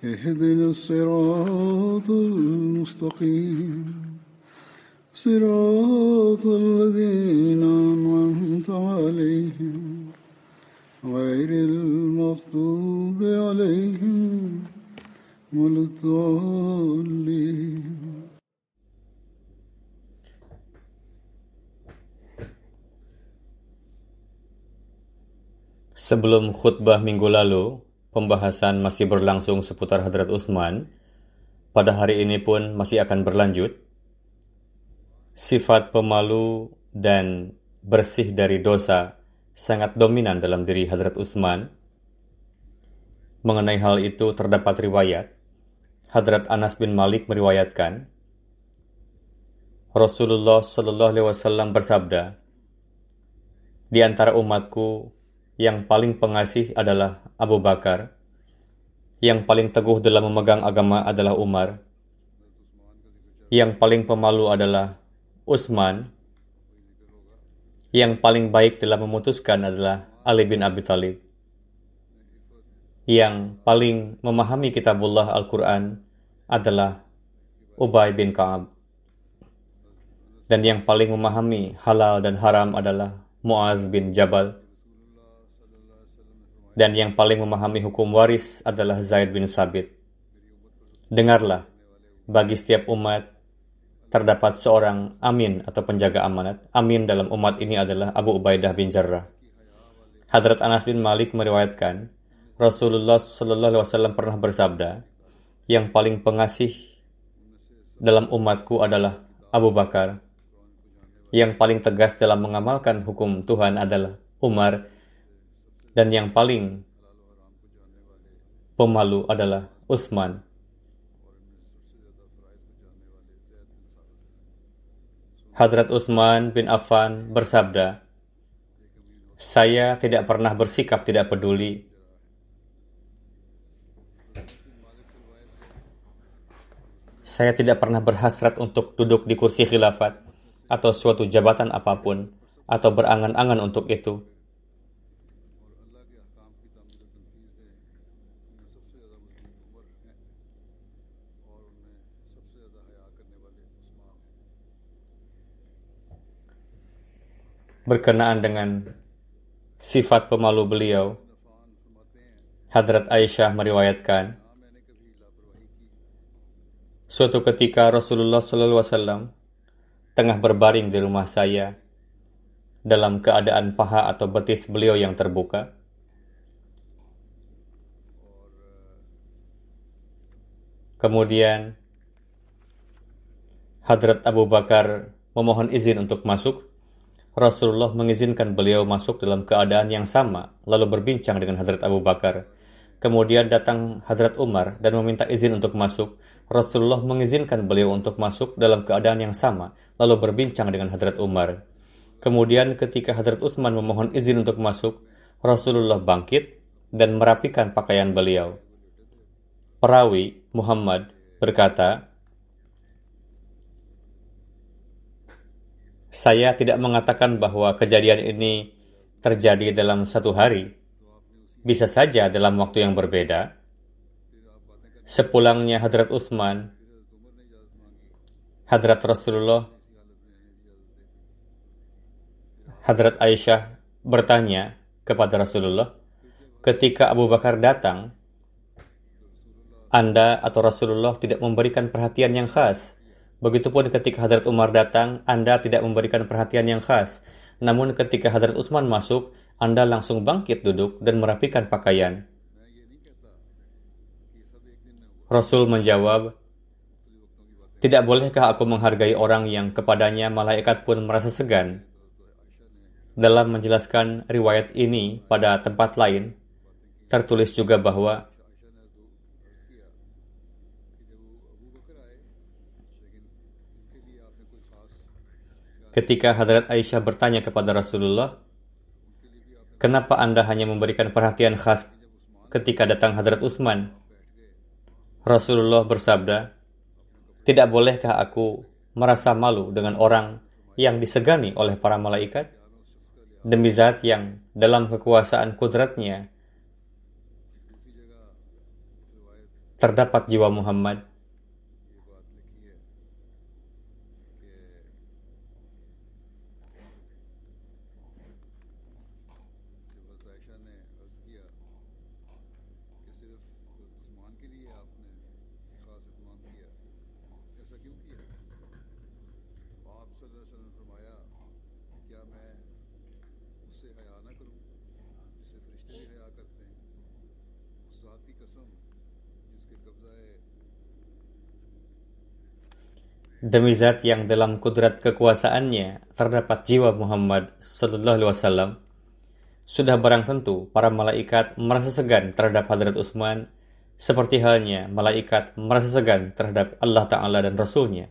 اهدنا الصراط المستقيم. صراط الذين أنعمت عليهم غير المغضوب عليهم ولا الضالين. Sebelum khutbah minggu lalu, pembahasan masih berlangsung seputar Hadrat Utsman. Pada hari ini pun masih akan berlanjut. Sifat pemalu dan bersih dari dosa sangat dominan dalam diri Hadrat Utsman. Mengenai hal itu terdapat riwayat. Hadrat Anas bin Malik meriwayatkan, Rasulullah Shallallahu Alaihi Wasallam bersabda, di antara umatku yang paling pengasih adalah Abu Bakar, yang paling teguh dalam memegang agama adalah Umar, yang paling pemalu adalah Utsman, yang paling baik dalam memutuskan adalah Ali bin Abi Thalib, yang paling memahami kitabullah Al-Quran adalah Ubay bin Ka'ab, dan yang paling memahami halal dan haram adalah Muaz bin Jabal, dan yang paling memahami hukum waris adalah Zaid bin Sabit. Dengarlah, bagi setiap umat terdapat seorang amin atau penjaga amanat. Amin dalam umat ini adalah Abu Ubaidah bin Jarrah. Hadrat Anas bin Malik meriwayatkan, Rasulullah Shallallahu Alaihi Wasallam pernah bersabda, yang paling pengasih dalam umatku adalah Abu Bakar. Yang paling tegas dalam mengamalkan hukum Tuhan adalah Umar dan yang paling pemalu adalah Utsman. Hadrat Utsman bin Affan bersabda, "Saya tidak pernah bersikap tidak peduli Saya tidak pernah berhasrat untuk duduk di kursi khilafat atau suatu jabatan apa pun atau berangan-angan untuk itu. Berkenaan dengan sifat pemalu beliau, Hadrat Aisyah meriwayatkan, suatu ketika Rasulullah SAW tengah berbaring di rumah saya dalam keadaan paha atau betis beliau yang terbuka. Kemudian Hadrat Abu Bakar memohon izin untuk masuk Rasulullah mengizinkan beliau masuk dalam keadaan yang sama, lalu berbincang dengan Hadrat Abu Bakar. Kemudian datang Hadrat Umar dan meminta izin untuk masuk. Rasulullah mengizinkan beliau untuk masuk dalam keadaan yang sama, lalu berbincang dengan Hadrat Umar. Kemudian ketika Hadrat Utsman memohon izin untuk masuk, Rasulullah bangkit dan merapikan pakaian beliau. Perawi Muhammad berkata, Saya tidak mengatakan bahwa kejadian ini terjadi dalam satu hari. Bisa saja dalam waktu yang berbeda. Sepulangnya Hadrat Uthman, Hadrat Rasulullah, Hadrat Aisyah bertanya kepada Rasulullah, ketika Abu Bakar datang, Anda atau Rasulullah tidak memberikan perhatian yang khas. Begitupun ketika Hadrat Umar datang, Anda tidak memberikan perhatian yang khas. Namun ketika Hadrat Utsman masuk, Anda langsung bangkit duduk dan merapikan pakaian. Rasul menjawab, Tidak bolehkah aku menghargai orang yang kepadanya malaikat pun merasa segan? Dalam menjelaskan riwayat ini pada tempat lain, tertulis juga bahwa ketika Hadrat Aisyah bertanya kepada Rasulullah, "Kenapa Anda hanya memberikan perhatian khas ketika datang Hadrat Utsman?" Rasulullah bersabda, "Tidak bolehkah aku merasa malu dengan orang yang disegani oleh para malaikat? Demi zat yang dalam kekuasaan kudratnya terdapat jiwa Muhammad Demi zat yang dalam kudrat kekuasaannya terdapat jiwa Muhammad Sallallahu Alaihi Wasallam, sudah barang tentu para malaikat merasa segan terhadap Hadrat Utsman seperti halnya malaikat merasa segan terhadap Allah Ta'ala dan Rasulnya.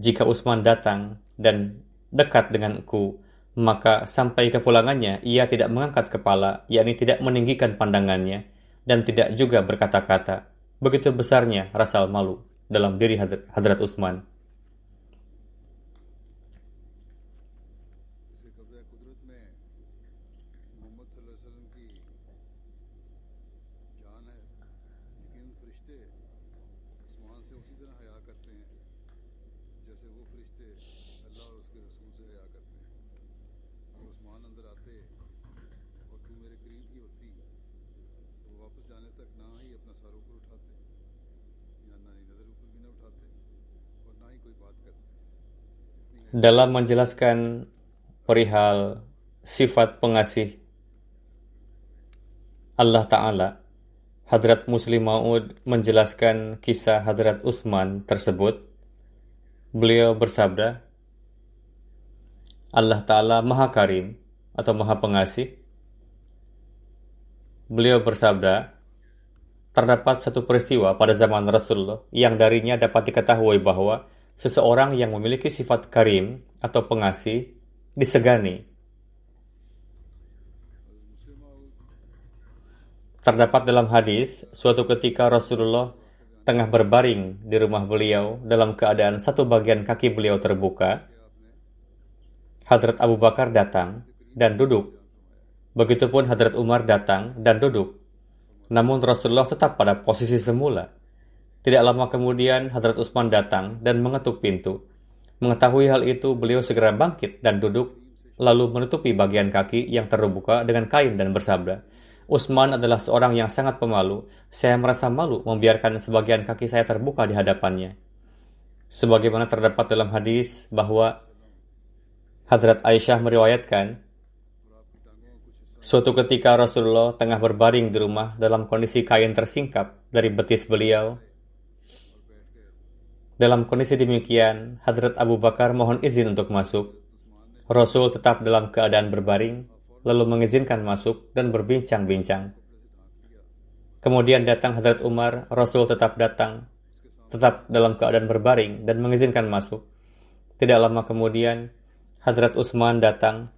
Jika Utsman datang dan dekat denganku, maka sampai kepulangannya ia tidak mengangkat kepala, yakni tidak meninggikan pandangannya, dan tidak juga berkata-kata. Begitu besarnya rasa malu dalam diri Hadrat Utsman. Dalam menjelaskan perihal sifat pengasih Allah Ta'ala, Hadrat Muslim Maud menjelaskan kisah Hadrat Utsman tersebut. Beliau bersabda, Allah Ta'ala Maha Karim atau Maha Pengasih. Beliau bersabda, terdapat satu peristiwa pada zaman Rasulullah yang darinya dapat diketahui bahwa seseorang yang memiliki sifat karim atau pengasih disegani. Terdapat dalam hadis, suatu ketika Rasulullah tengah berbaring di rumah beliau dalam keadaan satu bagian kaki beliau terbuka. Hadrat Abu Bakar datang dan duduk. Begitupun Hadrat Umar datang dan duduk. Namun Rasulullah tetap pada posisi semula. Tidak lama kemudian Hadrat Utsman datang dan mengetuk pintu. Mengetahui hal itu, beliau segera bangkit dan duduk, lalu menutupi bagian kaki yang terbuka dengan kain dan bersabda, Utsman adalah seorang yang sangat pemalu. Saya merasa malu membiarkan sebagian kaki saya terbuka di hadapannya. Sebagaimana terdapat dalam hadis bahwa Hadrat Aisyah meriwayatkan, Suatu ketika Rasulullah tengah berbaring di rumah dalam kondisi kain tersingkap dari betis beliau dalam kondisi demikian, Hadrat Abu Bakar mohon izin untuk masuk. Rasul tetap dalam keadaan berbaring, lalu mengizinkan masuk dan berbincang-bincang. Kemudian datang Hadrat Umar, Rasul tetap datang, tetap dalam keadaan berbaring dan mengizinkan masuk. Tidak lama kemudian, Hadrat Utsman datang.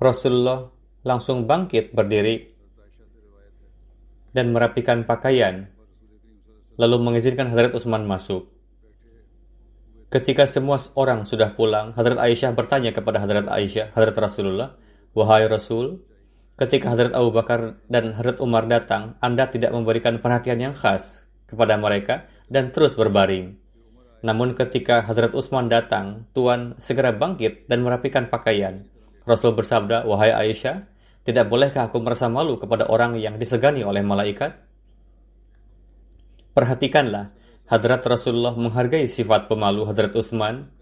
Rasulullah langsung bangkit berdiri dan merapikan pakaian lalu mengizinkan Hadrat Utsman masuk. Ketika semua orang sudah pulang, Hadrat Aisyah bertanya kepada Hadrat Aisyah, Hadrat Rasulullah, Wahai Rasul, ketika Hadrat Abu Bakar dan Hadrat Umar datang, Anda tidak memberikan perhatian yang khas kepada mereka dan terus berbaring. Namun ketika Hadrat Utsman datang, Tuan segera bangkit dan merapikan pakaian. Rasul bersabda, Wahai Aisyah, tidak bolehkah aku merasa malu kepada orang yang disegani oleh malaikat? Perhatikanlah, Hadrat Rasulullah menghargai sifat pemalu Hadrat Utsman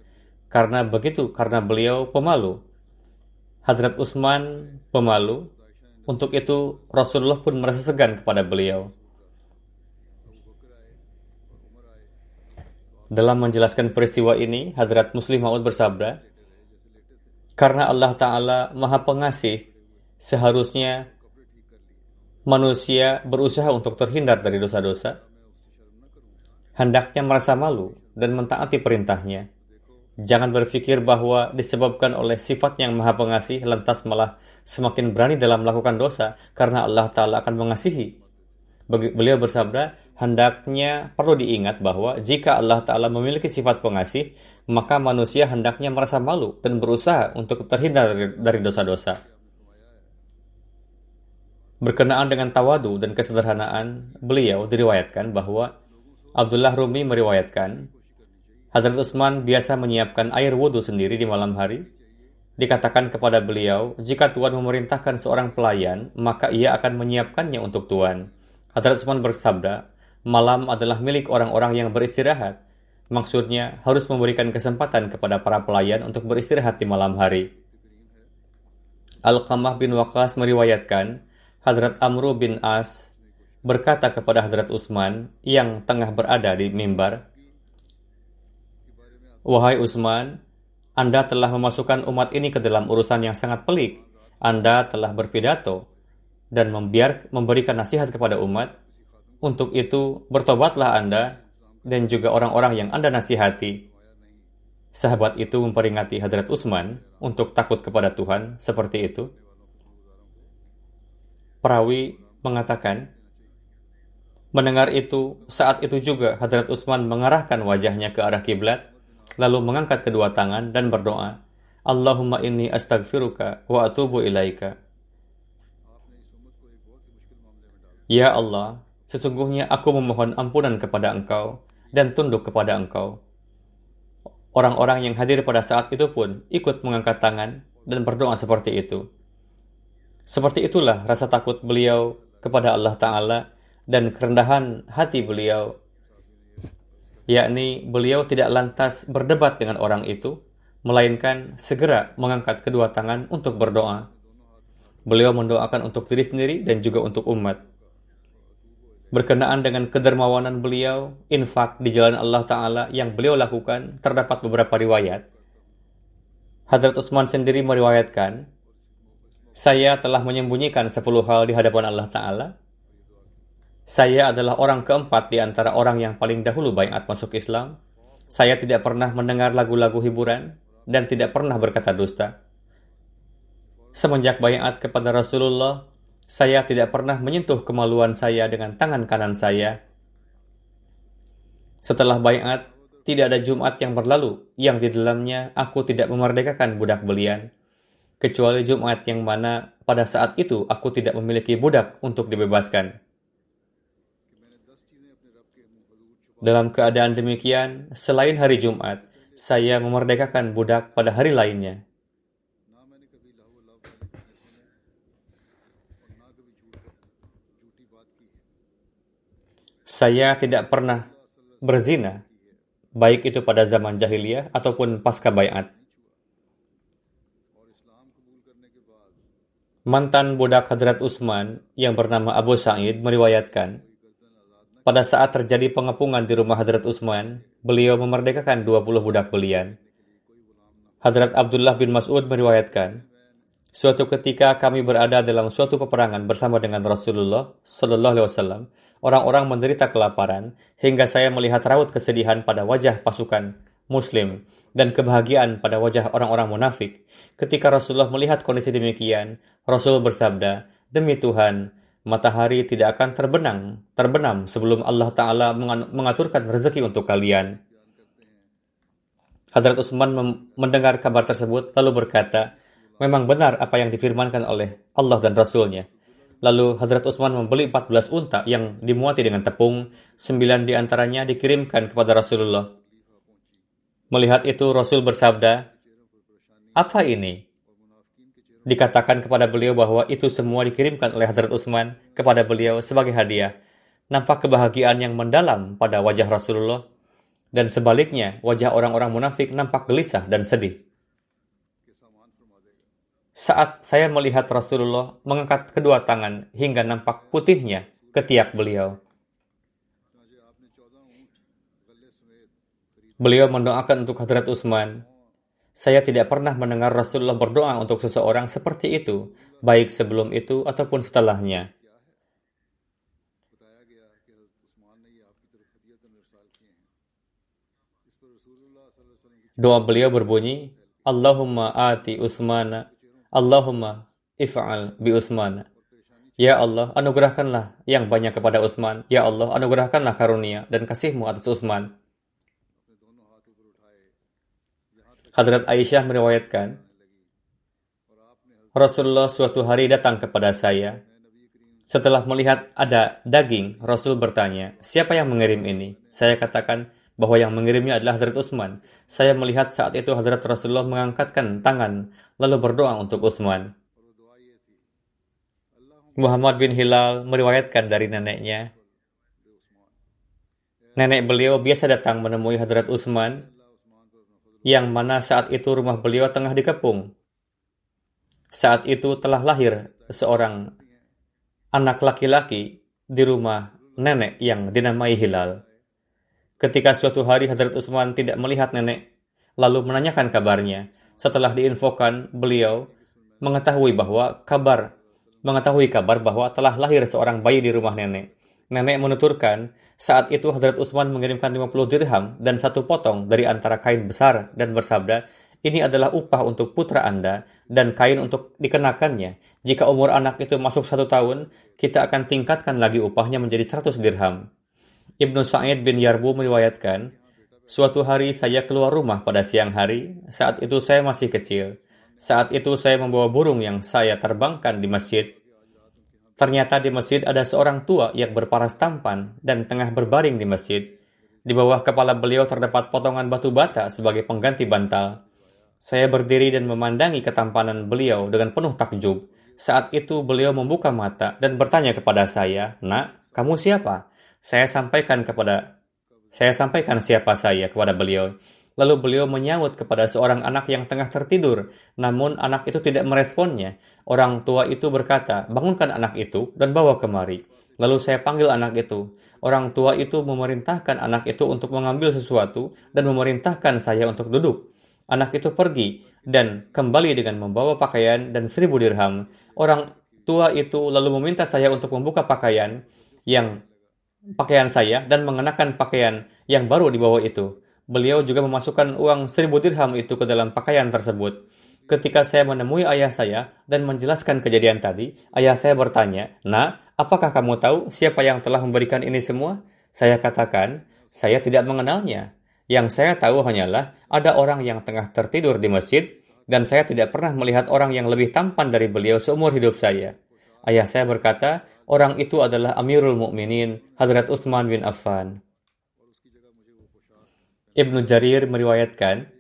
karena begitu, karena beliau pemalu. Hadrat Utsman pemalu, untuk itu Rasulullah pun merasa segan kepada beliau. Dalam menjelaskan peristiwa ini, Hadrat Muslim Maud bersabda, karena Allah Ta'ala maha pengasih, seharusnya manusia berusaha untuk terhindar dari dosa-dosa, hendaknya merasa malu dan mentaati perintahnya. Jangan berpikir bahwa disebabkan oleh sifat yang maha pengasih, lantas malah semakin berani dalam melakukan dosa karena Allah Ta'ala akan mengasihi. Beliau bersabda, hendaknya perlu diingat bahwa jika Allah Ta'ala memiliki sifat pengasih, maka manusia hendaknya merasa malu dan berusaha untuk terhindar dari dosa-dosa. Berkenaan dengan tawadu dan kesederhanaan, beliau diriwayatkan bahwa Abdullah Rumi meriwayatkan, Hadrat Utsman biasa menyiapkan air wudhu sendiri di malam hari. Dikatakan kepada beliau, jika Tuhan memerintahkan seorang pelayan, maka ia akan menyiapkannya untuk Tuhan. Hadrat Utsman bersabda, malam adalah milik orang-orang yang beristirahat. Maksudnya, harus memberikan kesempatan kepada para pelayan untuk beristirahat di malam hari. Al-Qamah bin Waqas meriwayatkan, Hadrat Amru bin As berkata kepada Hadrat Utsman yang tengah berada di mimbar, Wahai Utsman, Anda telah memasukkan umat ini ke dalam urusan yang sangat pelik. Anda telah berpidato dan membiar, memberikan nasihat kepada umat. Untuk itu, bertobatlah Anda dan juga orang-orang yang Anda nasihati. Sahabat itu memperingati Hadrat Utsman untuk takut kepada Tuhan seperti itu. Perawi mengatakan, mendengar itu, saat itu juga Hadrat Utsman mengarahkan wajahnya ke arah kiblat lalu mengangkat kedua tangan dan berdoa, Allahumma inni astaghfiruka wa atubu ilaika. Ya Allah, sesungguhnya aku memohon ampunan kepada Engkau dan tunduk kepada Engkau. Orang-orang yang hadir pada saat itu pun ikut mengangkat tangan dan berdoa seperti itu. Seperti itulah rasa takut beliau kepada Allah Ta'ala dan kerendahan hati beliau yakni beliau tidak lantas berdebat dengan orang itu, melainkan segera mengangkat kedua tangan untuk berdoa. Beliau mendoakan untuk diri sendiri dan juga untuk umat. Berkenaan dengan kedermawanan beliau, infak di jalan Allah Ta'ala yang beliau lakukan, terdapat beberapa riwayat. Hadrat Utsman sendiri meriwayatkan, saya telah menyembunyikan sepuluh hal di hadapan Allah Ta'ala, saya adalah orang keempat di antara orang yang paling dahulu bayat masuk Islam. Saya tidak pernah mendengar lagu-lagu hiburan dan tidak pernah berkata dusta. Semenjak bayat kepada Rasulullah, saya tidak pernah menyentuh kemaluan saya dengan tangan kanan saya. Setelah bayat, tidak ada Jumat yang berlalu yang di dalamnya aku tidak memerdekakan budak belian, kecuali Jumat yang mana pada saat itu aku tidak memiliki budak untuk dibebaskan. Dalam keadaan demikian, selain hari Jumat, saya memerdekakan budak pada hari lainnya. Saya tidak pernah berzina, baik itu pada zaman jahiliyah ataupun pasca bayat. Mantan budak Hadrat Utsman yang bernama Abu Sa'id meriwayatkan, pada saat terjadi pengepungan di rumah Hadrat Utsman, beliau memerdekakan 20 budak belian. Hadrat Abdullah bin Mas'ud meriwayatkan, Suatu ketika kami berada dalam suatu peperangan bersama dengan Rasulullah Sallallahu Alaihi Wasallam. Orang-orang menderita kelaparan hingga saya melihat raut kesedihan pada wajah pasukan Muslim dan kebahagiaan pada wajah orang-orang munafik. Ketika Rasulullah melihat kondisi demikian, Rasul bersabda, "Demi Tuhan, matahari tidak akan terbenang, terbenam sebelum Allah Ta'ala mengaturkan rezeki untuk kalian. Hadrat Utsman mendengar kabar tersebut lalu berkata, memang benar apa yang difirmankan oleh Allah dan Rasulnya. Lalu Hadrat Utsman membeli 14 unta yang dimuati dengan tepung, sembilan di antaranya dikirimkan kepada Rasulullah. Melihat itu Rasul bersabda, Apa ini? Dikatakan kepada beliau bahwa itu semua dikirimkan oleh Hazrat Utsman kepada beliau sebagai hadiah. nampak kebahagiaan yang mendalam pada wajah Rasulullah, dan sebaliknya wajah orang-orang munafik nampak gelisah dan sedih. Saat saya melihat Rasulullah mengangkat kedua tangan hingga nampak putihnya ketiak beliau, Beliau mendoakan untuk Hadrat Utsman. Saya tidak pernah mendengar Rasulullah berdoa untuk seseorang seperti itu, baik sebelum itu ataupun setelahnya. Doa beliau berbunyi, Allahumma ati Utsmana, Allahumma if'al bi Utsmana. Ya Allah, anugerahkanlah yang banyak kepada Utsman. Ya Allah, anugerahkanlah karunia dan kasihmu atas Utsman. Hadrat Aisyah meriwayatkan, Rasulullah suatu hari datang kepada saya. Setelah melihat ada daging, Rasul bertanya, siapa yang mengirim ini? Saya katakan bahwa yang mengirimnya adalah Hadrat Utsman. Saya melihat saat itu Hadrat Rasulullah mengangkatkan tangan, lalu berdoa untuk Utsman. Muhammad bin Hilal meriwayatkan dari neneknya, Nenek beliau biasa datang menemui Hadrat Utsman yang mana saat itu rumah beliau tengah dikepung. Saat itu telah lahir seorang anak laki-laki di rumah nenek yang dinamai Hilal. Ketika suatu hari Hadrat Utsman tidak melihat nenek, lalu menanyakan kabarnya. Setelah diinfokan, beliau mengetahui bahwa kabar mengetahui kabar bahwa telah lahir seorang bayi di rumah nenek. Nenek menuturkan, saat itu Hadrat Utsman mengirimkan 50 dirham dan satu potong dari antara kain besar dan bersabda, ini adalah upah untuk putra Anda dan kain untuk dikenakannya. Jika umur anak itu masuk satu tahun, kita akan tingkatkan lagi upahnya menjadi 100 dirham. Ibnu Sa'id bin Yarbu meriwayatkan, Suatu hari saya keluar rumah pada siang hari, saat itu saya masih kecil. Saat itu saya membawa burung yang saya terbangkan di masjid. Ternyata di masjid ada seorang tua yang berparas tampan dan tengah berbaring di masjid. Di bawah kepala beliau terdapat potongan batu bata sebagai pengganti bantal. Saya berdiri dan memandangi ketampanan beliau dengan penuh takjub. Saat itu beliau membuka mata dan bertanya kepada saya, "Nak, kamu siapa?" Saya sampaikan kepada saya sampaikan siapa saya kepada beliau. Lalu beliau menyahut kepada seorang anak yang tengah tertidur, namun anak itu tidak meresponnya. Orang tua itu berkata, bangunkan anak itu dan bawa kemari. Lalu saya panggil anak itu. Orang tua itu memerintahkan anak itu untuk mengambil sesuatu dan memerintahkan saya untuk duduk. Anak itu pergi dan kembali dengan membawa pakaian dan seribu dirham. Orang tua itu lalu meminta saya untuk membuka pakaian yang pakaian saya dan mengenakan pakaian yang baru di bawah itu. Beliau juga memasukkan uang seribu dirham itu ke dalam pakaian tersebut. Ketika saya menemui ayah saya dan menjelaskan kejadian tadi, ayah saya bertanya, Nak, apakah kamu tahu siapa yang telah memberikan ini semua? Saya katakan, saya tidak mengenalnya. Yang saya tahu hanyalah ada orang yang tengah tertidur di masjid dan saya tidak pernah melihat orang yang lebih tampan dari beliau seumur hidup saya. Ayah saya berkata, orang itu adalah Amirul Mukminin Hadrat Utsman bin Affan. Ibnu Jarir meriwayatkan,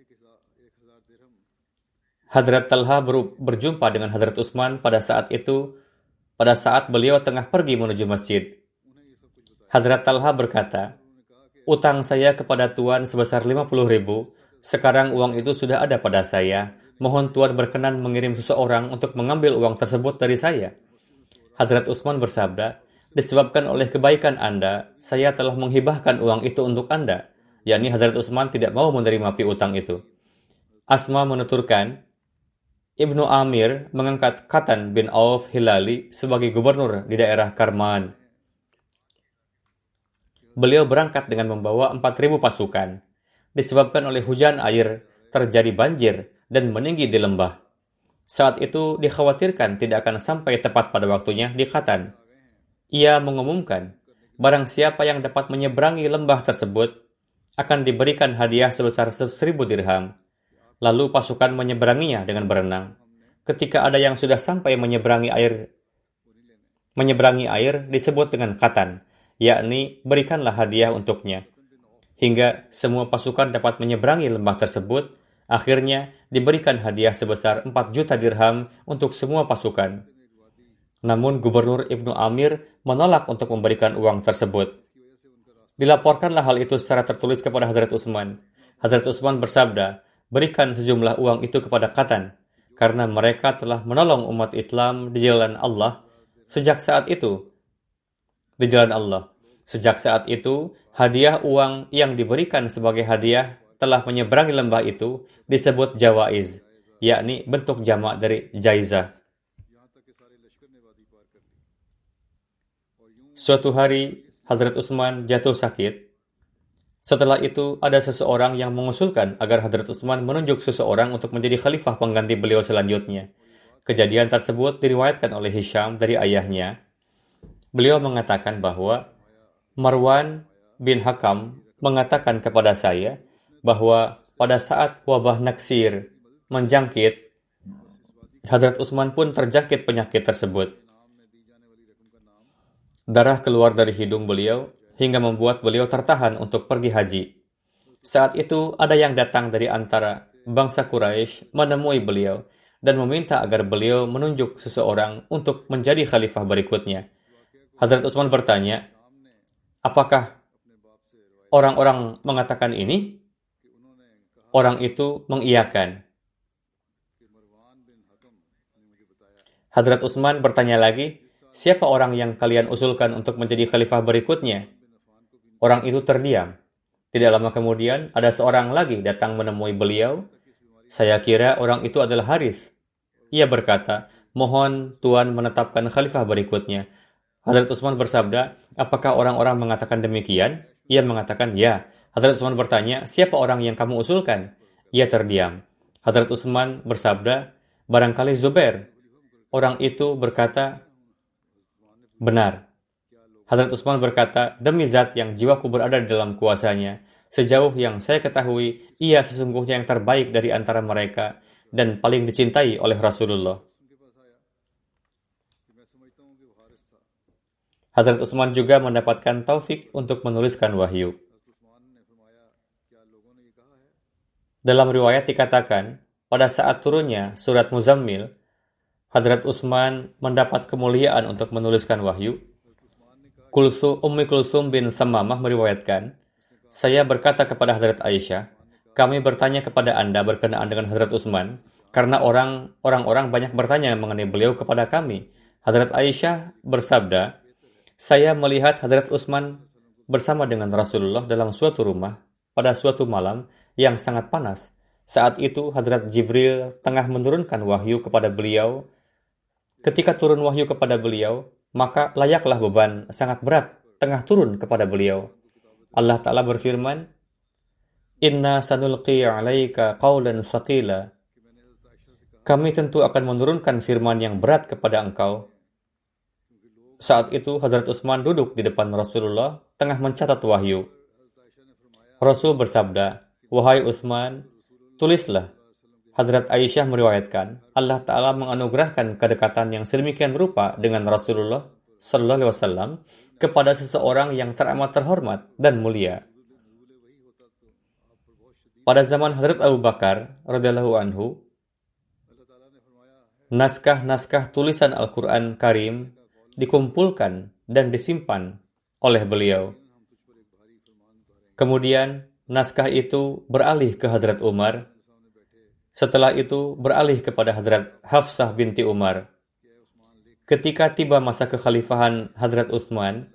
Hadrat Talha berjumpa dengan Hadrat Utsman pada saat itu, pada saat beliau tengah pergi menuju masjid. Hadrat Talha berkata, Utang saya kepada Tuan sebesar 50 ribu, sekarang uang itu sudah ada pada saya. Mohon Tuan berkenan mengirim seseorang untuk mengambil uang tersebut dari saya. Hadrat Utsman bersabda, disebabkan oleh kebaikan Anda, saya telah menghibahkan uang itu untuk Anda yakni Hazrat Utsman tidak mau menerima piutang itu. Asma menuturkan, Ibnu Amir mengangkat Katan bin Auf Hilali sebagai gubernur di daerah Karman. Beliau berangkat dengan membawa 4.000 pasukan. Disebabkan oleh hujan air, terjadi banjir dan meninggi di lembah. Saat itu dikhawatirkan tidak akan sampai tepat pada waktunya di Katan. Ia mengumumkan, barang siapa yang dapat menyeberangi lembah tersebut, akan diberikan hadiah sebesar seribu dirham. Lalu pasukan menyeberanginya dengan berenang. Ketika ada yang sudah sampai menyeberangi air, menyeberangi air disebut dengan katan, yakni berikanlah hadiah untuknya. Hingga semua pasukan dapat menyeberangi lembah tersebut, akhirnya diberikan hadiah sebesar 4 juta dirham untuk semua pasukan. Namun Gubernur Ibnu Amir menolak untuk memberikan uang tersebut. Dilaporkanlah hal itu secara tertulis kepada Hadrat Utsman. Hadrat Utsman bersabda, berikan sejumlah uang itu kepada Katan, karena mereka telah menolong umat Islam di jalan Allah sejak saat itu. Di jalan Allah. Sejak saat itu, hadiah uang yang diberikan sebagai hadiah telah menyeberangi lembah itu disebut jawaiz, yakni bentuk jamak dari jaizah. Suatu hari, Hadrat Utsman jatuh sakit. Setelah itu, ada seseorang yang mengusulkan agar Hadrat Utsman menunjuk seseorang untuk menjadi khalifah pengganti beliau selanjutnya. Kejadian tersebut diriwayatkan oleh Hisham dari ayahnya. Beliau mengatakan bahwa Marwan bin Hakam mengatakan kepada saya bahwa pada saat wabah naksir menjangkit, Hadrat Utsman pun terjangkit penyakit tersebut. Darah keluar dari hidung beliau hingga membuat beliau tertahan untuk pergi haji. Saat itu ada yang datang dari antara bangsa Quraisy menemui beliau dan meminta agar beliau menunjuk seseorang untuk menjadi khalifah berikutnya. Hadrat Utsman bertanya, apakah orang-orang mengatakan ini? Orang itu mengiyakan. Hadrat Utsman bertanya lagi, Siapa orang yang kalian usulkan untuk menjadi khalifah berikutnya? Orang itu terdiam. Tidak lama kemudian, ada seorang lagi datang menemui beliau. Saya kira orang itu adalah Haris. Ia berkata, mohon Tuhan menetapkan khalifah berikutnya. Hadrat Utsman bersabda, apakah orang-orang mengatakan demikian? Ia mengatakan, ya. Hadrat Utsman bertanya, siapa orang yang kamu usulkan? Ia terdiam. Hadrat Utsman bersabda, barangkali Zubair. Orang itu berkata, Benar. Hadrat Utsman berkata, demi zat yang jiwaku berada dalam kuasanya, sejauh yang saya ketahui, ia sesungguhnya yang terbaik dari antara mereka dan paling dicintai oleh Rasulullah. Hadrat Utsman juga mendapatkan taufik untuk menuliskan wahyu. Dalam riwayat dikatakan, pada saat turunnya surat Muzammil, Hadrat Utsman mendapat kemuliaan untuk menuliskan wahyu. Kulsu, Ummi Kulsum bin Samamah meriwayatkan, saya berkata kepada Hadrat Aisyah, kami bertanya kepada Anda berkenaan dengan Hadrat Utsman, karena orang orang banyak bertanya mengenai beliau kepada kami. Hadrat Aisyah bersabda, saya melihat Hadrat Utsman bersama dengan Rasulullah dalam suatu rumah pada suatu malam yang sangat panas. Saat itu Hadrat Jibril tengah menurunkan wahyu kepada beliau Ketika turun wahyu kepada beliau, maka layaklah beban sangat berat tengah turun kepada beliau. Allah Ta'ala berfirman, Inna sanulqi alaika qawlan saqila. Kami tentu akan menurunkan firman yang berat kepada engkau. Saat itu Hadrat Utsman duduk di depan Rasulullah tengah mencatat wahyu. Rasul bersabda, Wahai Utsman, tulislah Hadrat Aisyah meriwayatkan, Allah Ta'ala menganugerahkan kedekatan yang sedemikian rupa dengan Rasulullah Sallallahu Alaihi Wasallam kepada seseorang yang teramat terhormat dan mulia. Pada zaman Hadrat Abu Bakar radhiyallahu anhu, naskah-naskah tulisan Al-Quran Karim dikumpulkan dan disimpan oleh beliau. Kemudian naskah itu beralih ke Hadrat Umar setelah itu beralih kepada Hadrat Hafsah binti Umar. Ketika tiba masa kekhalifahan Hadrat Utsman,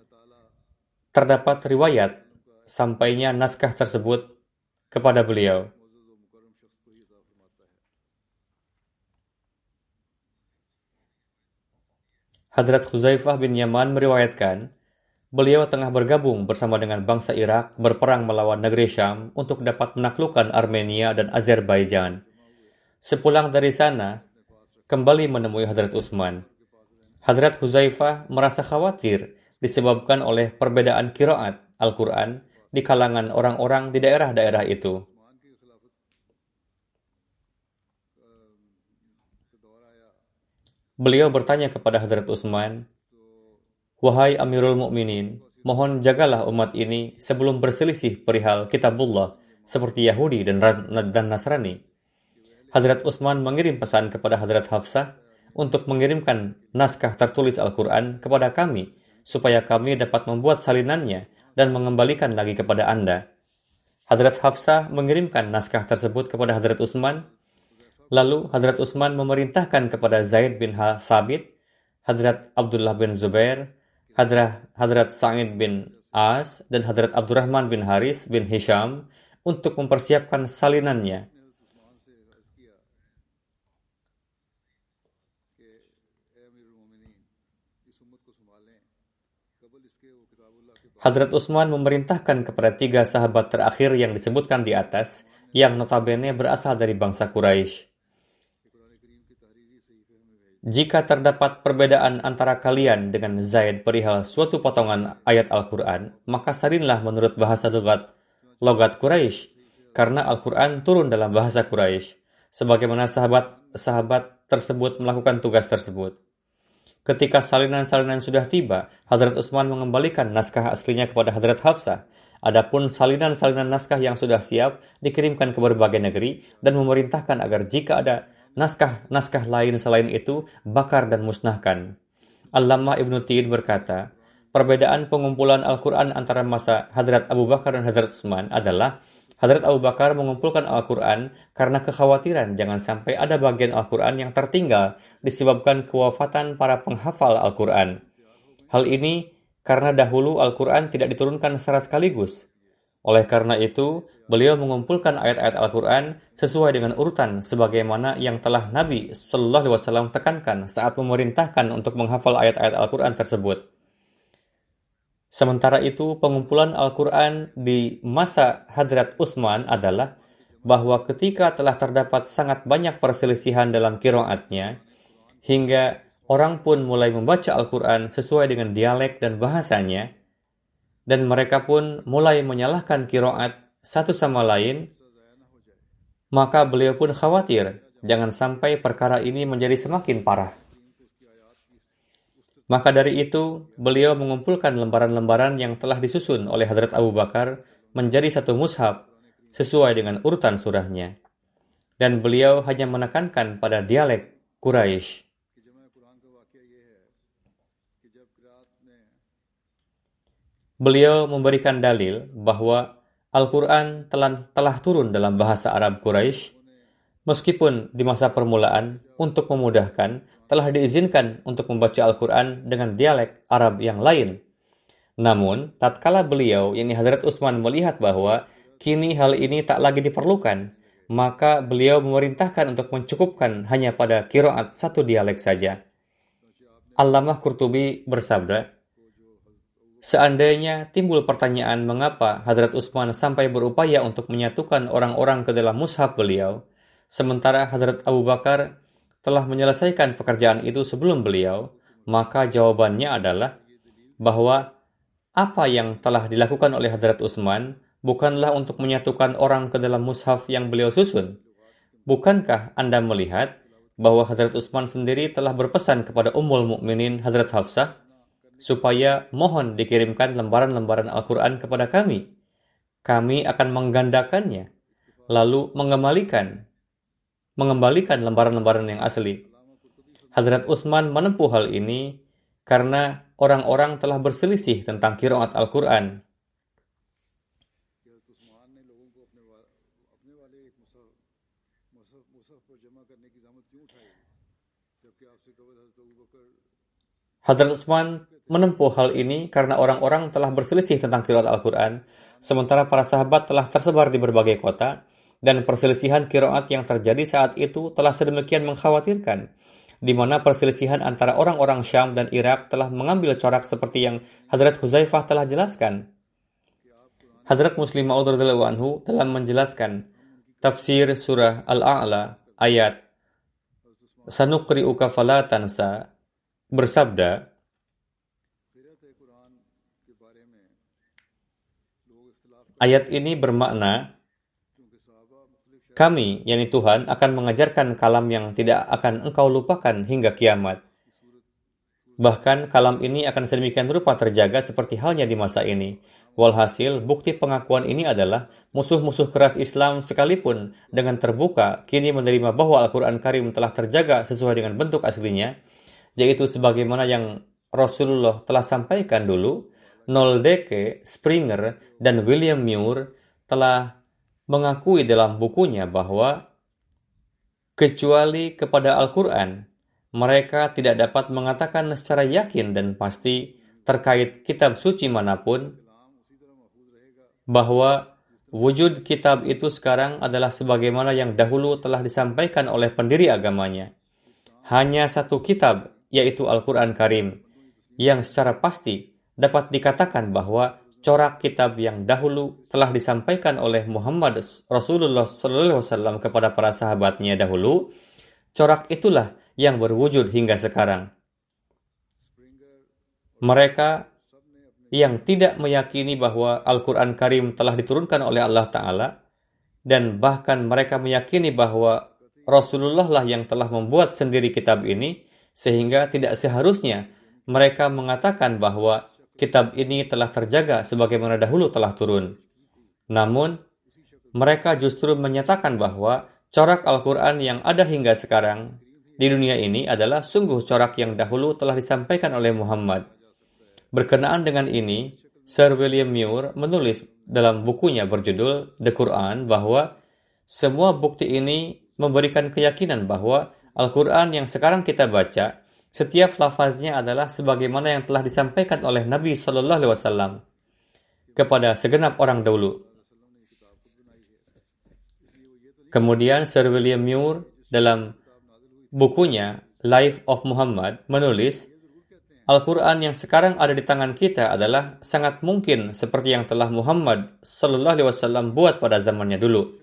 terdapat riwayat sampainya naskah tersebut kepada beliau. Hadrat Khuzaifah bin Yaman meriwayatkan, beliau tengah bergabung bersama dengan bangsa Irak berperang melawan negeri Syam untuk dapat menaklukkan Armenia dan Azerbaijan. Sepulang dari sana, kembali menemui Hadrat Utsman. Hadrat Huzaifah merasa khawatir disebabkan oleh perbedaan kiroat Al-Quran di kalangan orang-orang di daerah-daerah itu. Beliau bertanya kepada Hadrat Utsman, Wahai Amirul Mukminin, mohon jagalah umat ini sebelum berselisih perihal kitabullah seperti Yahudi dan, dan Nasrani. Hadrat Utsman mengirim pesan kepada Hadrat Hafsah untuk mengirimkan naskah tertulis Al-Quran kepada kami, supaya kami dapat membuat salinannya dan mengembalikan lagi kepada Anda. Hadrat Hafsah mengirimkan naskah tersebut kepada Hadrat Utsman. Lalu Hadrat Utsman memerintahkan kepada Zaid bin Thabit, Hadrat Abdullah bin Zubair, Hadrat, Hadrat Sa'id bin As, dan Hadrat Abdurrahman bin Haris bin Hisham untuk mempersiapkan salinannya. Hadrat Utsman memerintahkan kepada tiga sahabat terakhir yang disebutkan di atas, yang notabene berasal dari bangsa Quraisy. Jika terdapat perbedaan antara kalian dengan Zaid perihal suatu potongan ayat Al-Quran, maka salinlah menurut bahasa logat, logat Quraisy, karena Al-Quran turun dalam bahasa Quraisy, sebagaimana sahabat-sahabat tersebut melakukan tugas tersebut. Ketika salinan-salinan sudah tiba, Hadrat Utsman mengembalikan naskah aslinya kepada Hadrat Hafsah. Adapun salinan-salinan naskah yang sudah siap dikirimkan ke berbagai negeri dan memerintahkan agar jika ada naskah-naskah lain selain itu bakar dan musnahkan. Allamah Ibnu Tiyid berkata, perbedaan pengumpulan Al-Quran antara masa Hadrat Abu Bakar dan Hadrat Utsman adalah Hadrat Abu Bakar mengumpulkan Al-Quran karena kekhawatiran jangan sampai ada bagian Al-Quran yang tertinggal disebabkan kewafatan para penghafal Al-Quran. Hal ini karena dahulu Al-Quran tidak diturunkan secara sekaligus. Oleh karena itu, beliau mengumpulkan ayat-ayat Al-Quran sesuai dengan urutan sebagaimana yang telah Nabi Shallallahu Wasallam tekankan saat memerintahkan untuk menghafal ayat-ayat Al-Quran tersebut. Sementara itu, pengumpulan Al-Quran di masa Hadrat Utsman adalah bahwa ketika telah terdapat sangat banyak perselisihan dalam kiroatnya, hingga orang pun mulai membaca Al-Quran sesuai dengan dialek dan bahasanya, dan mereka pun mulai menyalahkan kiroat satu sama lain, maka beliau pun khawatir jangan sampai perkara ini menjadi semakin parah. Maka dari itu, beliau mengumpulkan lembaran-lembaran yang telah disusun oleh Hadrat Abu Bakar menjadi satu mushaf sesuai dengan urutan surahnya. Dan beliau hanya menekankan pada dialek Quraisy. Beliau memberikan dalil bahwa Al-Quran telah, telah turun dalam bahasa Arab Quraisy Meskipun di masa permulaan, untuk memudahkan, telah diizinkan untuk membaca Al-Quran dengan dialek Arab yang lain. Namun, tatkala beliau, yakni Hadrat Utsman melihat bahwa kini hal ini tak lagi diperlukan, maka beliau memerintahkan untuk mencukupkan hanya pada kiroat satu dialek saja. Allamah Qurtubi bersabda, Seandainya timbul pertanyaan mengapa Hadrat Utsman sampai berupaya untuk menyatukan orang-orang ke dalam mushaf beliau, Sementara Hadrat Abu Bakar telah menyelesaikan pekerjaan itu sebelum beliau, maka jawabannya adalah bahwa apa yang telah dilakukan oleh Hadrat Utsman bukanlah untuk menyatukan orang ke dalam mushaf yang beliau susun. Bukankah Anda melihat bahwa Hadrat Utsman sendiri telah berpesan kepada Ummul Mukminin Hadrat Hafsah supaya mohon dikirimkan lembaran-lembaran Al-Quran kepada kami. Kami akan menggandakannya, lalu mengembalikan mengembalikan lembaran-lembaran yang asli. Hadrat Utsman menempuh hal ini karena orang-orang telah berselisih tentang kiraat Al-Quran. Hadrat Utsman menempuh hal ini karena orang-orang telah berselisih tentang kiraat Al-Quran, sementara para sahabat telah tersebar di berbagai kota, dan perselisihan kiroat yang terjadi saat itu telah sedemikian mengkhawatirkan, di mana perselisihan antara orang-orang Syam dan Irak telah mengambil corak seperti yang Hadrat Huzaifah telah jelaskan. Hadrat Muslim Ma'ud anhu telah menjelaskan tafsir surah Al-A'la ayat Sanukri'uka fala tansa bersabda Ayat ini bermakna kami, yakni Tuhan, akan mengajarkan kalam yang tidak akan engkau lupakan hingga kiamat. Bahkan kalam ini akan sedemikian rupa terjaga seperti halnya di masa ini. Walhasil, bukti pengakuan ini adalah musuh-musuh keras Islam sekalipun dengan terbuka kini menerima bahwa Al-Quran Karim telah terjaga sesuai dengan bentuk aslinya, yaitu sebagaimana yang Rasulullah telah sampaikan dulu, Noldeke, Springer, dan William Muir telah mengakui dalam bukunya bahwa kecuali kepada Al-Quran, mereka tidak dapat mengatakan secara yakin dan pasti terkait kitab suci mana pun bahwa wujud kitab itu sekarang adalah sebagaimana yang dahulu telah disampaikan oleh pendiri agamanya. Hanya satu kitab, yaitu Al-Quran Karim, yang secara pasti dapat dikatakan bahwa corak kitab yang dahulu telah disampaikan oleh Muhammad Rasulullah SAW kepada para sahabatnya dahulu, corak itulah yang berwujud hingga sekarang. Mereka yang tidak meyakini bahwa Al-Quran Karim telah diturunkan oleh Allah Ta'ala, dan bahkan mereka meyakini bahwa Rasulullah lah yang telah membuat sendiri kitab ini, sehingga tidak seharusnya mereka mengatakan bahwa kitab ini telah terjaga sebagaimana dahulu telah turun. Namun, mereka justru menyatakan bahwa corak Al-Quran yang ada hingga sekarang di dunia ini adalah sungguh corak yang dahulu telah disampaikan oleh Muhammad. Berkenaan dengan ini, Sir William Muir menulis dalam bukunya berjudul The Quran bahwa semua bukti ini memberikan keyakinan bahwa Al-Quran yang sekarang kita baca, setiap lafaznya adalah sebagaimana yang telah disampaikan oleh Nabi Shallallahu Alaihi Wasallam kepada segenap orang dahulu. Kemudian Sir William Muir dalam bukunya Life of Muhammad menulis Al-Quran yang sekarang ada di tangan kita adalah sangat mungkin seperti yang telah Muhammad Sallallahu Alaihi Wasallam buat pada zamannya dulu.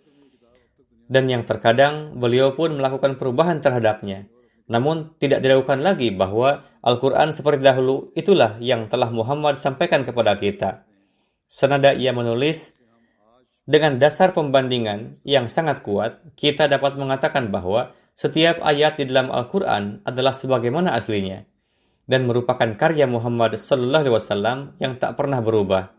Dan yang terkadang beliau pun melakukan perubahan terhadapnya. Namun tidak diragukan lagi bahwa Al-Quran seperti dahulu itulah yang telah Muhammad sampaikan kepada kita. Senada ia menulis, dengan dasar pembandingan yang sangat kuat, kita dapat mengatakan bahwa setiap ayat di dalam Al-Quran adalah sebagaimana aslinya dan merupakan karya Muhammad Sallallahu Alaihi Wasallam yang tak pernah berubah.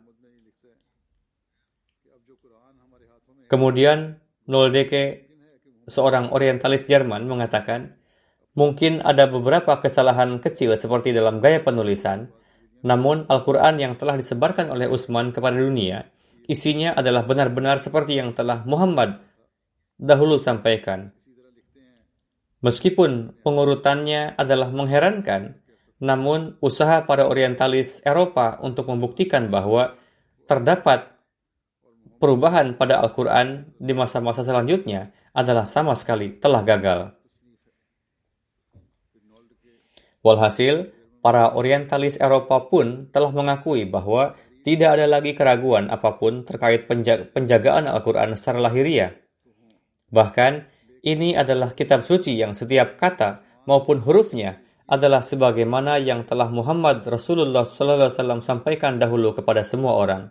Kemudian Noldeke, seorang orientalis Jerman, mengatakan, mungkin ada beberapa kesalahan kecil seperti dalam gaya penulisan, namun Al-Quran yang telah disebarkan oleh Utsman kepada dunia, isinya adalah benar-benar seperti yang telah Muhammad dahulu sampaikan. Meskipun pengurutannya adalah mengherankan, namun, usaha para orientalis Eropa untuk membuktikan bahwa terdapat perubahan pada Al-Quran di masa-masa selanjutnya adalah sama sekali telah gagal. Walhasil, para orientalis Eropa pun telah mengakui bahwa tidak ada lagi keraguan apa pun terkait penjagaan Al-Quran secara lahiriah. Bahkan, ini adalah kitab suci yang setiap kata maupun hurufnya adalah sebagaimana yang telah Muhammad Rasulullah SAW sampaikan dahulu kepada semua orang.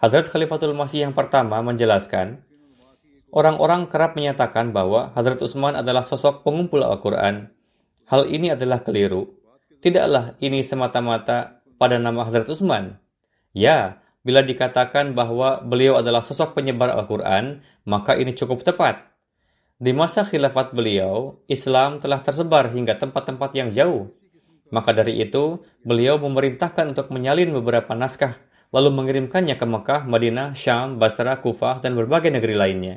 Hadrat Khalifatul Masih yang pertama menjelaskan, orang-orang kerap menyatakan bahwa Hadrat Utsman adalah sosok pengumpul Al-Quran. Hal ini adalah keliru. Tidaklah ini semata-mata pada nama Hadrat Utsman. Ya, bila dikatakan bahwa beliau adalah sosok penyebar Al-Quran, maka ini cukup tepat. Di masa khilafat beliau, Islam telah tersebar hingga tempat-tempat yang jauh. Maka dari itu, beliau memerintahkan untuk menyalin beberapa naskah, lalu mengirimkannya ke Mekah, Madinah, Syam, Basra, Kufah, dan berbagai negeri lainnya.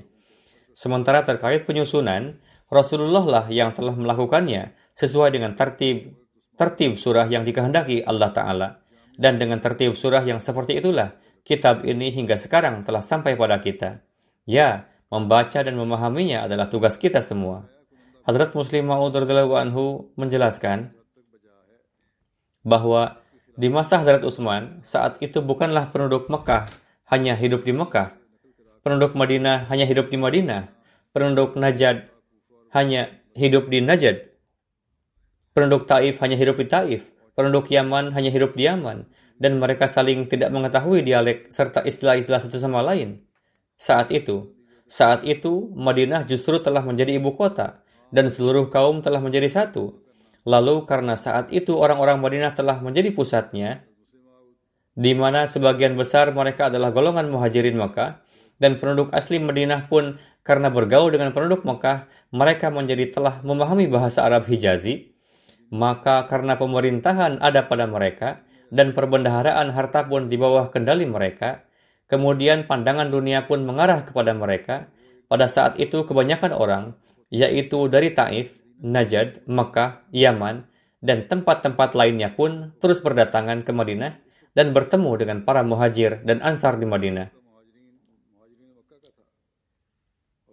Sementara terkait penyusunan, Rasulullah lah yang telah melakukannya sesuai dengan tertib tertib surah yang dikehendaki Allah Ta'ala. Dan dengan tertib surah yang seperti itulah, kitab ini hingga sekarang telah sampai pada kita. Ya, Membaca dan memahaminya adalah tugas kita semua. Hadrat Muslim Ma'ud anhu menjelaskan bahwa di masa Hadrat Utsman, saat itu bukanlah penduduk Mekah hanya hidup di Mekah. Penduduk Madinah hanya hidup di Madinah. Penduduk Najad hanya hidup di Najad. Penduduk Taif hanya hidup di Taif. Penduduk Yaman hanya hidup di Yaman. Dan mereka saling tidak mengetahui dialek serta istilah-istilah satu sama lain. Saat itu, saat itu, Madinah justru telah menjadi ibu kota, dan seluruh kaum telah menjadi satu. Lalu karena saat itu orang-orang Madinah telah menjadi pusatnya, di mana sebagian besar mereka adalah golongan muhajirin Makkah, dan penduduk asli Madinah pun karena bergaul dengan penduduk Makkah, mereka menjadi telah memahami bahasa Arab Hijazi, maka karena pemerintahan ada pada mereka, dan perbendaharaan harta pun di bawah kendali mereka, kemudian pandangan dunia pun mengarah kepada mereka, pada saat itu kebanyakan orang, yaitu dari Taif, Najd, Makkah, Yaman, dan tempat-tempat lainnya pun terus berdatangan ke Madinah dan bertemu dengan para muhajir dan ansar di Madinah.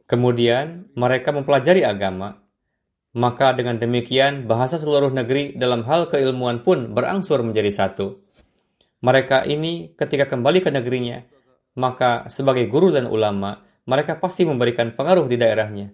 Kemudian mereka mempelajari agama, maka dengan demikian bahasa seluruh negeri dalam hal keilmuan pun berangsur menjadi satu. Mereka ini ketika kembali ke negerinya, maka sebagai guru dan ulama, mereka pasti memberikan pengaruh di daerahnya.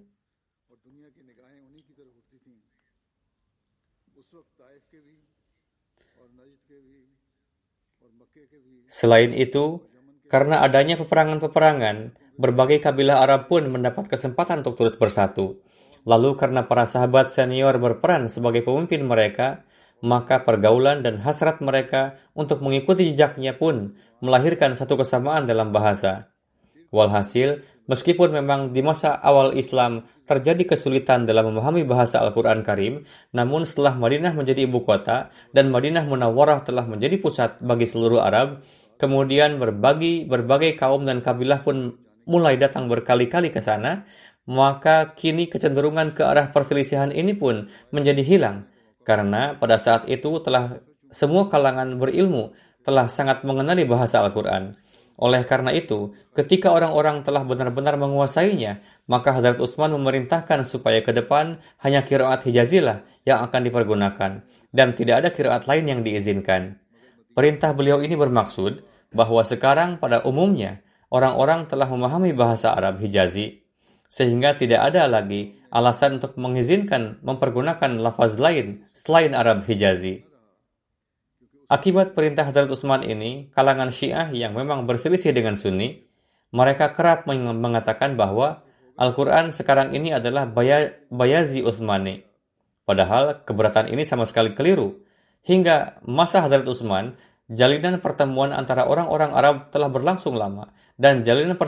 Selain itu, karena adanya peperangan-peperangan, berbagai kabilah Arab pun mendapat kesempatan untuk terus bersatu. Lalu karena para sahabat senior berperan sebagai pemimpin mereka, maka pergaulan dan hasrat mereka untuk mengikuti jejaknya pun melahirkan satu kesamaan dalam bahasa. Walhasil, meskipun memang di masa awal Islam terjadi kesulitan dalam memahami bahasa Al-Quran Karim, namun setelah Madinah menjadi ibu kota dan Madinah Munawwarah telah menjadi pusat bagi seluruh Arab, Kemudian berbagi, berbagai kaum dan kabilah pun mulai datang berkali-kali ke sana, maka kini kecenderungan ke arah perselisihan ini pun menjadi hilang. Karena pada saat itu telah semua kalangan berilmu telah sangat mengenali bahasa Al-Quran. Oleh karena itu, ketika orang-orang telah benar-benar menguasainya, maka Hadrat Utsman memerintahkan supaya ke depan hanya kiraat Hijazilah yang akan dipergunakan, dan tidak ada kiraat lain yang diizinkan. Perintah beliau ini bermaksud bahwa sekarang pada umumnya orang-orang telah memahami bahasa Arab Hijazi sehingga tidak ada lagi alasan untuk mengizinkan mempergunakan lafaz lain selain Arab Hijazi. Akibat perintah Hadrat Utsman ini, kalangan Syiah yang memang berselisih dengan Sunni, mereka kerap mengatakan bahwa Al-Quran sekarang ini adalah Bayazi Utsmani. Padahal keberatan ini sama sekali keliru. Hingga masa Hadrat Utsman, Jalinan pertemuan antara orang-orang Arab telah berlangsung lama, dan jalinan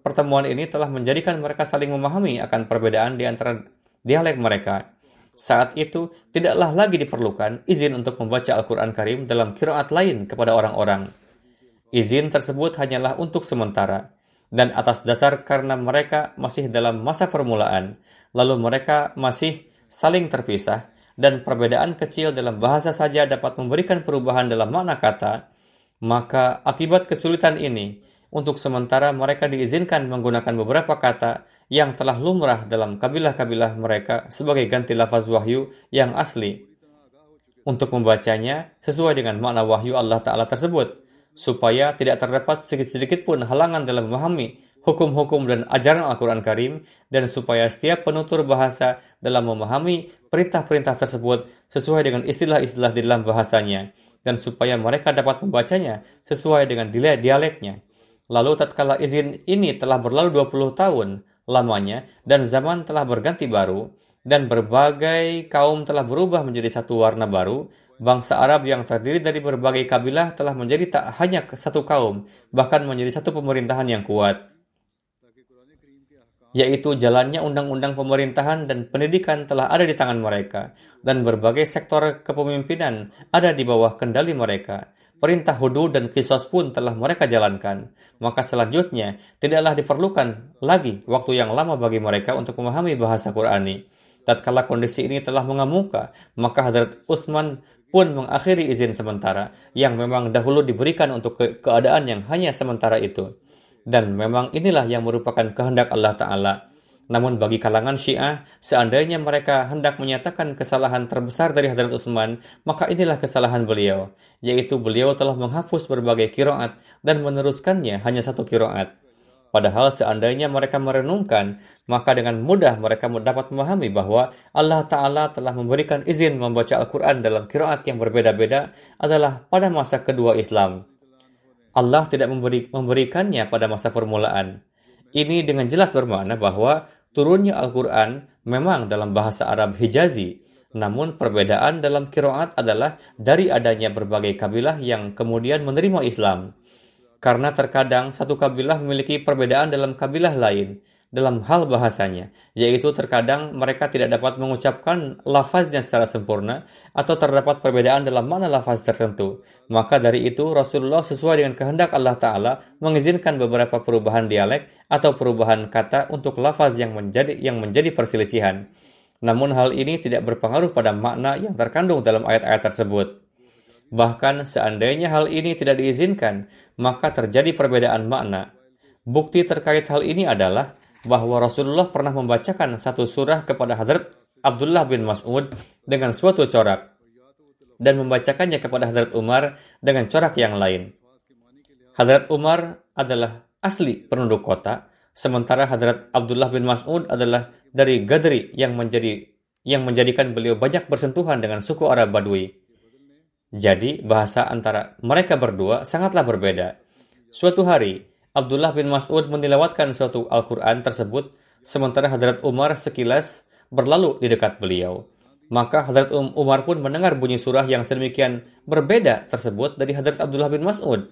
pertemuan ini telah menjadikan mereka saling memahami akan perbedaan di antara dialek mereka. Saat itu, tidaklah lagi diperlukan izin untuk membaca Al-Quran Karim dalam kiraat lain kepada orang-orang. Izin tersebut hanyalah untuk sementara, dan atas dasar karena mereka masih dalam masa permulaan, lalu mereka masih saling terpisah, dan perbedaan kecil dalam bahasa saja dapat memberikan perubahan dalam makna kata, maka akibat kesulitan ini, untuk sementara mereka diizinkan menggunakan beberapa kata yang telah lumrah dalam kabilah-kabilah mereka sebagai ganti lafaz wahyu yang asli. Untuk membacanya sesuai dengan makna wahyu Allah Ta'ala tersebut, supaya tidak terdapat sedikit-sedikit pun halangan dalam memahami hukum-hukum dan ajaran Al-Quran Karim, dan supaya setiap penutur bahasa dalam memahami perintah-perintah tersebut sesuai dengan istilah-istilah di dalam bahasanya, dan supaya mereka dapat membacanya sesuai dengan dialeknya. Lalu tatkala izin ini telah berlalu 20 tahun lamanya dan zaman telah berganti baru dan berbagai kaum telah berubah menjadi satu warna baru, bangsa Arab yang terdiri dari berbagai kabilah telah menjadi tak hanya satu kaum, bahkan menjadi satu pemerintahan yang kuat yaitu jalannya undang-undang pemerintahan dan pendidikan telah ada di tangan mereka, dan berbagai sektor kepemimpinan ada di bawah kendali mereka. Perintah hudu dan kisos pun telah mereka jalankan. Maka selanjutnya, tidaklah diperlukan lagi waktu yang lama bagi mereka untuk memahami bahasa Qurani. Tatkala kondisi ini telah mengemuka, maka Hadrat Utsman pun mengakhiri izin sementara yang memang dahulu diberikan untuk ke keadaan yang hanya sementara itu dan memang inilah yang merupakan kehendak Allah Ta'ala. Namun bagi kalangan Syiah, seandainya mereka hendak menyatakan kesalahan terbesar dari Hadrat Utsman, maka inilah kesalahan beliau, yaitu beliau telah menghapus berbagai kiroat dan meneruskannya hanya satu kiroat. Padahal seandainya mereka merenungkan, maka dengan mudah mereka dapat memahami bahwa Allah Ta'ala telah memberikan izin membaca Al-Quran dalam kiroat yang berbeda-beda adalah pada masa kedua Islam. Allah tidak memberi, memberikannya pada masa permulaan. Ini dengan jelas bermakna bahwa turunnya Al-Quran memang dalam bahasa Arab Hijazi, Namun perbedaan dalam kiroat adalah dari adanya berbagai kabilah yang kemudian menerima Islam. Karena terkadang satu kabilah memiliki perbedaan dalam kabilah lain dalam hal bahasanya, yaitu terkadang mereka tidak dapat mengucapkan lafaznya secara sempurna atau terdapat perbedaan dalam mana lafaz tertentu. Maka dari itu Rasulullah sesuai dengan kehendak Allah Ta'ala mengizinkan beberapa perubahan dialek atau perubahan kata untuk lafaz yang menjadi yang menjadi perselisihan. Namun hal ini tidak berpengaruh pada makna yang terkandung dalam ayat-ayat tersebut. Bahkan seandainya hal ini tidak diizinkan, maka terjadi perbedaan makna. Bukti terkait hal ini adalah bahwa Rasulullah pernah membacakan satu surah kepada Hadrat Abdullah bin Mas'ud dengan suatu corak dan membacakannya kepada Hadrat Umar dengan corak yang lain. Hadrat Umar adalah asli penduduk kota, sementara Hadrat Abdullah bin Mas'ud adalah dari Gadri yang menjadi yang menjadikan beliau banyak bersentuhan dengan suku Arab Badui. Jadi, bahasa antara mereka berdua sangatlah berbeda. Suatu hari, Abdullah bin Mas'ud menilawatkan suatu Al-Quran tersebut, sementara Hadrat Umar sekilas berlalu di dekat beliau. Maka Hadrat um-, Umar pun mendengar bunyi surah yang sedemikian berbeda tersebut dari Hadrat Abdullah bin Mas'ud.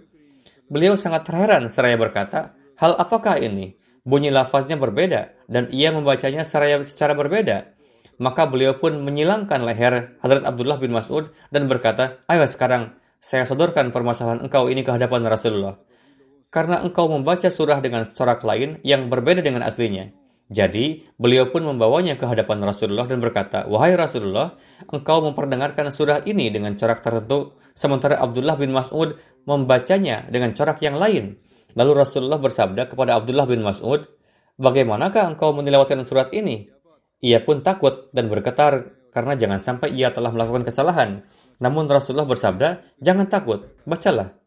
Beliau sangat terheran seraya berkata, hal apakah ini? bunyi lafaznya berbeda dan ia membacanya secara, secara berbeda. Maka beliau pun menyilangkan leher Hadrat Abdullah bin Mas'ud dan berkata, Ayo sekarang saya sodorkan permasalahan engkau ini ke hadapan Rasulullah. Karena engkau membaca surah dengan corak lain yang berbeda dengan aslinya. Jadi, beliau pun membawanya ke hadapan Rasulullah dan berkata, Wahai Rasulullah, engkau memperdengarkan surah ini dengan corak tertentu, sementara Abdullah bin Mas'ud membacanya dengan corak yang lain. Lalu Rasulullah bersabda kepada Abdullah bin Mas'ud, Bagaimanakah engkau menilawatkan surat ini? Ia pun takut dan bergetar karena jangan sampai ia telah melakukan kesalahan. Namun Rasulullah bersabda, jangan takut, bacalah.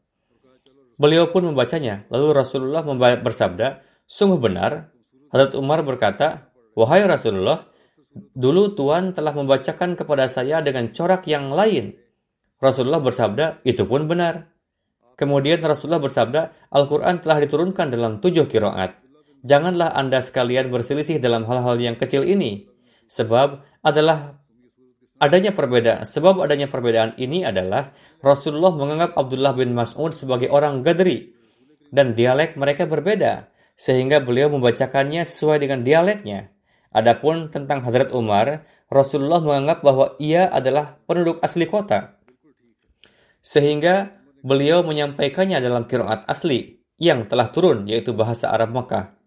Beliau pun membacanya. Lalu Rasulullah bersabda, sungguh benar. Hadrat Umar berkata, Wahai Rasulullah, dulu Tuhan telah membacakan kepada saya dengan corak yang lain. Rasulullah bersabda, itu pun benar. Kemudian Rasulullah bersabda, Al-Quran telah diturunkan dalam tujuh kiroat. Janganlah Anda sekalian berselisih dalam hal-hal yang kecil ini. Sebab adalah adanya perbedaan. Sebab adanya perbedaan ini adalah Rasulullah menganggap Abdullah bin Mas'ud sebagai orang Gadri. Dan dialek mereka berbeda. Sehingga beliau membacakannya sesuai dengan dialeknya. Adapun tentang Hadrat Umar, Rasulullah menganggap bahwa ia adalah penduduk asli kota. Sehingga beliau menyampaikannya dalam kiroat asli yang telah turun yaitu bahasa Arab Makkah.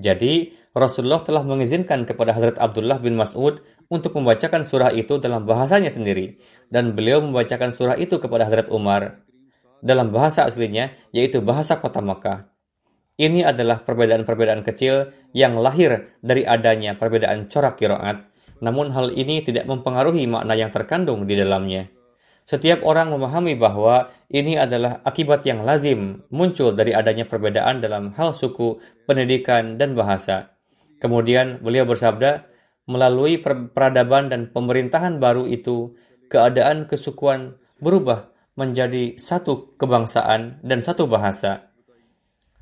Jadi, Rasulullah telah mengizinkan kepada Hadrat Abdullah bin Mas'ud untuk membacakan surah itu dalam bahasanya sendiri dan beliau membacakan surah itu kepada Hadrat Umar dalam bahasa aslinya yaitu bahasa kota Makkah. Ini adalah perbedaan-perbedaan kecil yang lahir dari adanya perbedaan corak kiroat, namun hal ini tidak mempengaruhi makna yang terkandung di dalamnya. Setiap orang memahami bahwa ini adalah akibat yang lazim muncul dari adanya perbedaan dalam hal suku, pendidikan, dan bahasa. Kemudian beliau bersabda, melalui peradaban dan pemerintahan baru itu, keadaan kesukuan berubah menjadi satu kebangsaan dan satu bahasa.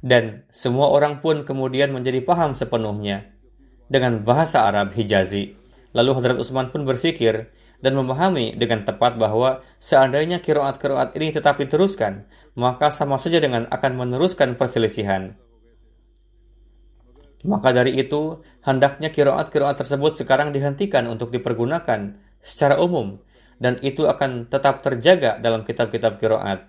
Dan semua orang pun kemudian menjadi paham sepenuhnya dengan bahasa Arab Hijazi. Lalu Hadrat Utsman pun berpikir, dan memahami dengan tepat bahwa seandainya kiroat-kiroat ini tetap diteruskan, maka sama saja dengan akan meneruskan perselisihan. Maka dari itu, hendaknya kiroat-kiroat tersebut sekarang dihentikan untuk dipergunakan secara umum, dan itu akan tetap terjaga dalam kitab-kitab kiroat.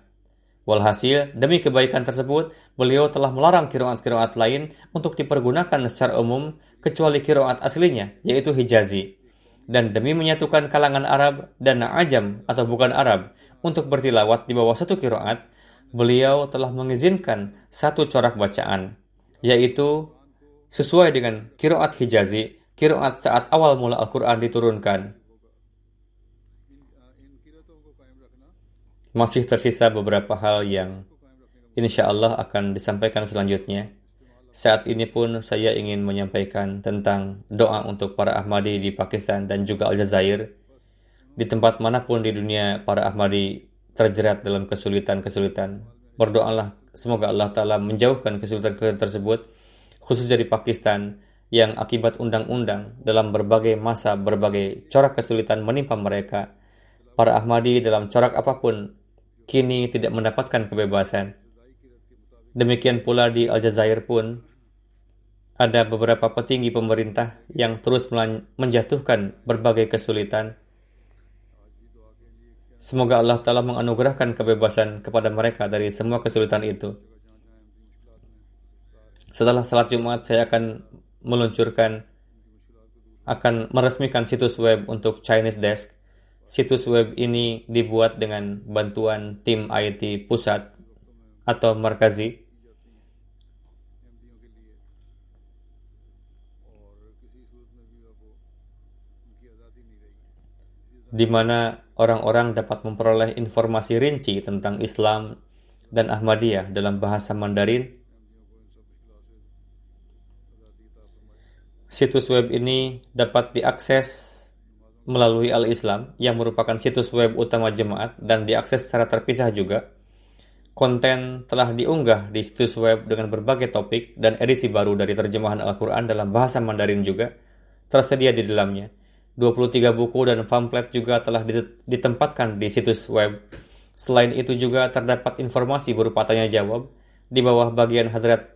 Walhasil, demi kebaikan tersebut, beliau telah melarang kiroat-kiroat lain untuk dipergunakan secara umum kecuali kiroat aslinya, yaitu Hijazi dan demi menyatukan kalangan Arab dan Ajam atau bukan Arab untuk bertilawat di bawah satu kiroat, beliau telah mengizinkan satu corak bacaan, yaitu sesuai dengan kiroat Hijazi, kiroat saat awal mula Al-Quran diturunkan. Masih tersisa beberapa hal yang insya Allah akan disampaikan selanjutnya. Saat ini pun saya ingin menyampaikan tentang doa untuk para Ahmadi di Pakistan dan juga Aljazair. Di tempat mana pun di dunia para Ahmadi terjerat dalam kesulitan-kesulitan. Berdoalah semoga Allah Ta'ala menjauhkan kesulitan-kesulitan tersebut, khususnya di Pakistan, yang akibat undang-undang dalam berbagai masa berbagai corak kesulitan menimpa mereka. Para Ahmadi dalam corak apa pun kini tidak mendapatkan kebebasan. Demikian pula di Aljazair pun ada beberapa petinggi pemerintah yang terus menjatuhkan berbagai kesulitan. Semoga Allah telah menganugerahkan kebebasan kepada mereka dari semua kesulitan itu. Setelah salat Jumat, saya akan meluncurkan akan meresmikan situs web untuk Chinese Desk. Situs web ini dibuat dengan bantuan tim IT pusat atau markazi. Di mana orang-orang dapat memperoleh informasi rinci tentang Islam dan Ahmadiyah dalam bahasa Mandarin Situs web ini dapat diakses melalui Al-Islam yang merupakan situs web utama jemaat dan diakses secara terpisah juga. Konten telah diunggah di situs web dengan berbagai topik dan edisi baru dari terjemahan Al-Quran dalam bahasa Mandarin juga tersedia di dalamnya. 23 buku dan pamflet juga telah ditempatkan di situs web. Selain itu juga terdapat informasi berupa tanya jawab di bawah bagian Hadrat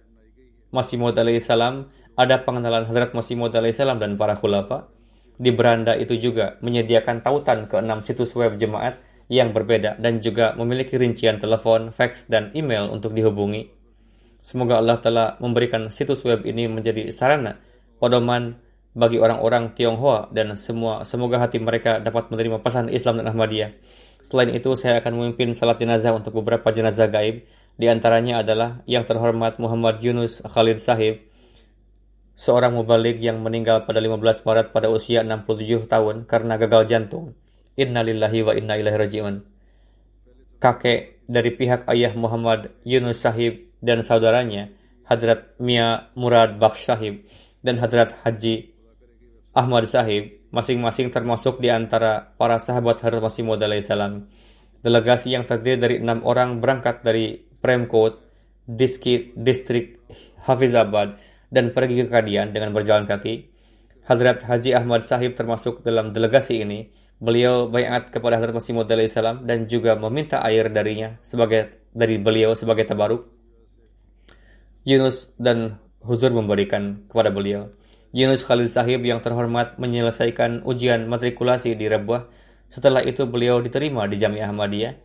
Masih Maud salam ada pengenalan Hadrat Masih Maud salam dan para khulafa. Di beranda itu juga menyediakan tautan ke enam situs web jemaat yang berbeda dan juga memiliki rincian telepon, fax, dan email untuk dihubungi. Semoga Allah telah memberikan situs web ini menjadi sarana pedoman bagi orang-orang Tionghoa dan semua semoga hati mereka dapat menerima pesan Islam dan Ahmadiyah. Selain itu, saya akan memimpin salat jenazah untuk beberapa jenazah gaib. Di antaranya adalah yang terhormat Muhammad Yunus Khalid Sahib, seorang mubalik yang meninggal pada 15 Maret pada usia 67 tahun karena gagal jantung. Innalillahi wa inna ilaihi raji'un. Kakek dari pihak ayah Muhammad Yunus Sahib dan saudaranya, Hadrat Mia Murad Baksh Sahib dan Hadrat Haji Ahmad Sahib, masing-masing termasuk di antara para sahabat Hadrat Masih Maud salam. Delegasi yang terdiri dari enam orang berangkat dari Premkot, Distrik Hafizabad, dan pergi ke Kadian dengan berjalan kaki. Hadrat Haji Ahmad Sahib termasuk dalam delegasi ini. Beliau bayat kepada Hadrat Masih Maud salam dan juga meminta air darinya sebagai dari beliau sebagai tabaruk. Yunus dan Huzur memberikan kepada beliau. Yunus Khalil Sahib yang terhormat menyelesaikan ujian matrikulasi di Rebuah. Setelah itu beliau diterima di Jamiah Ahmadiyah.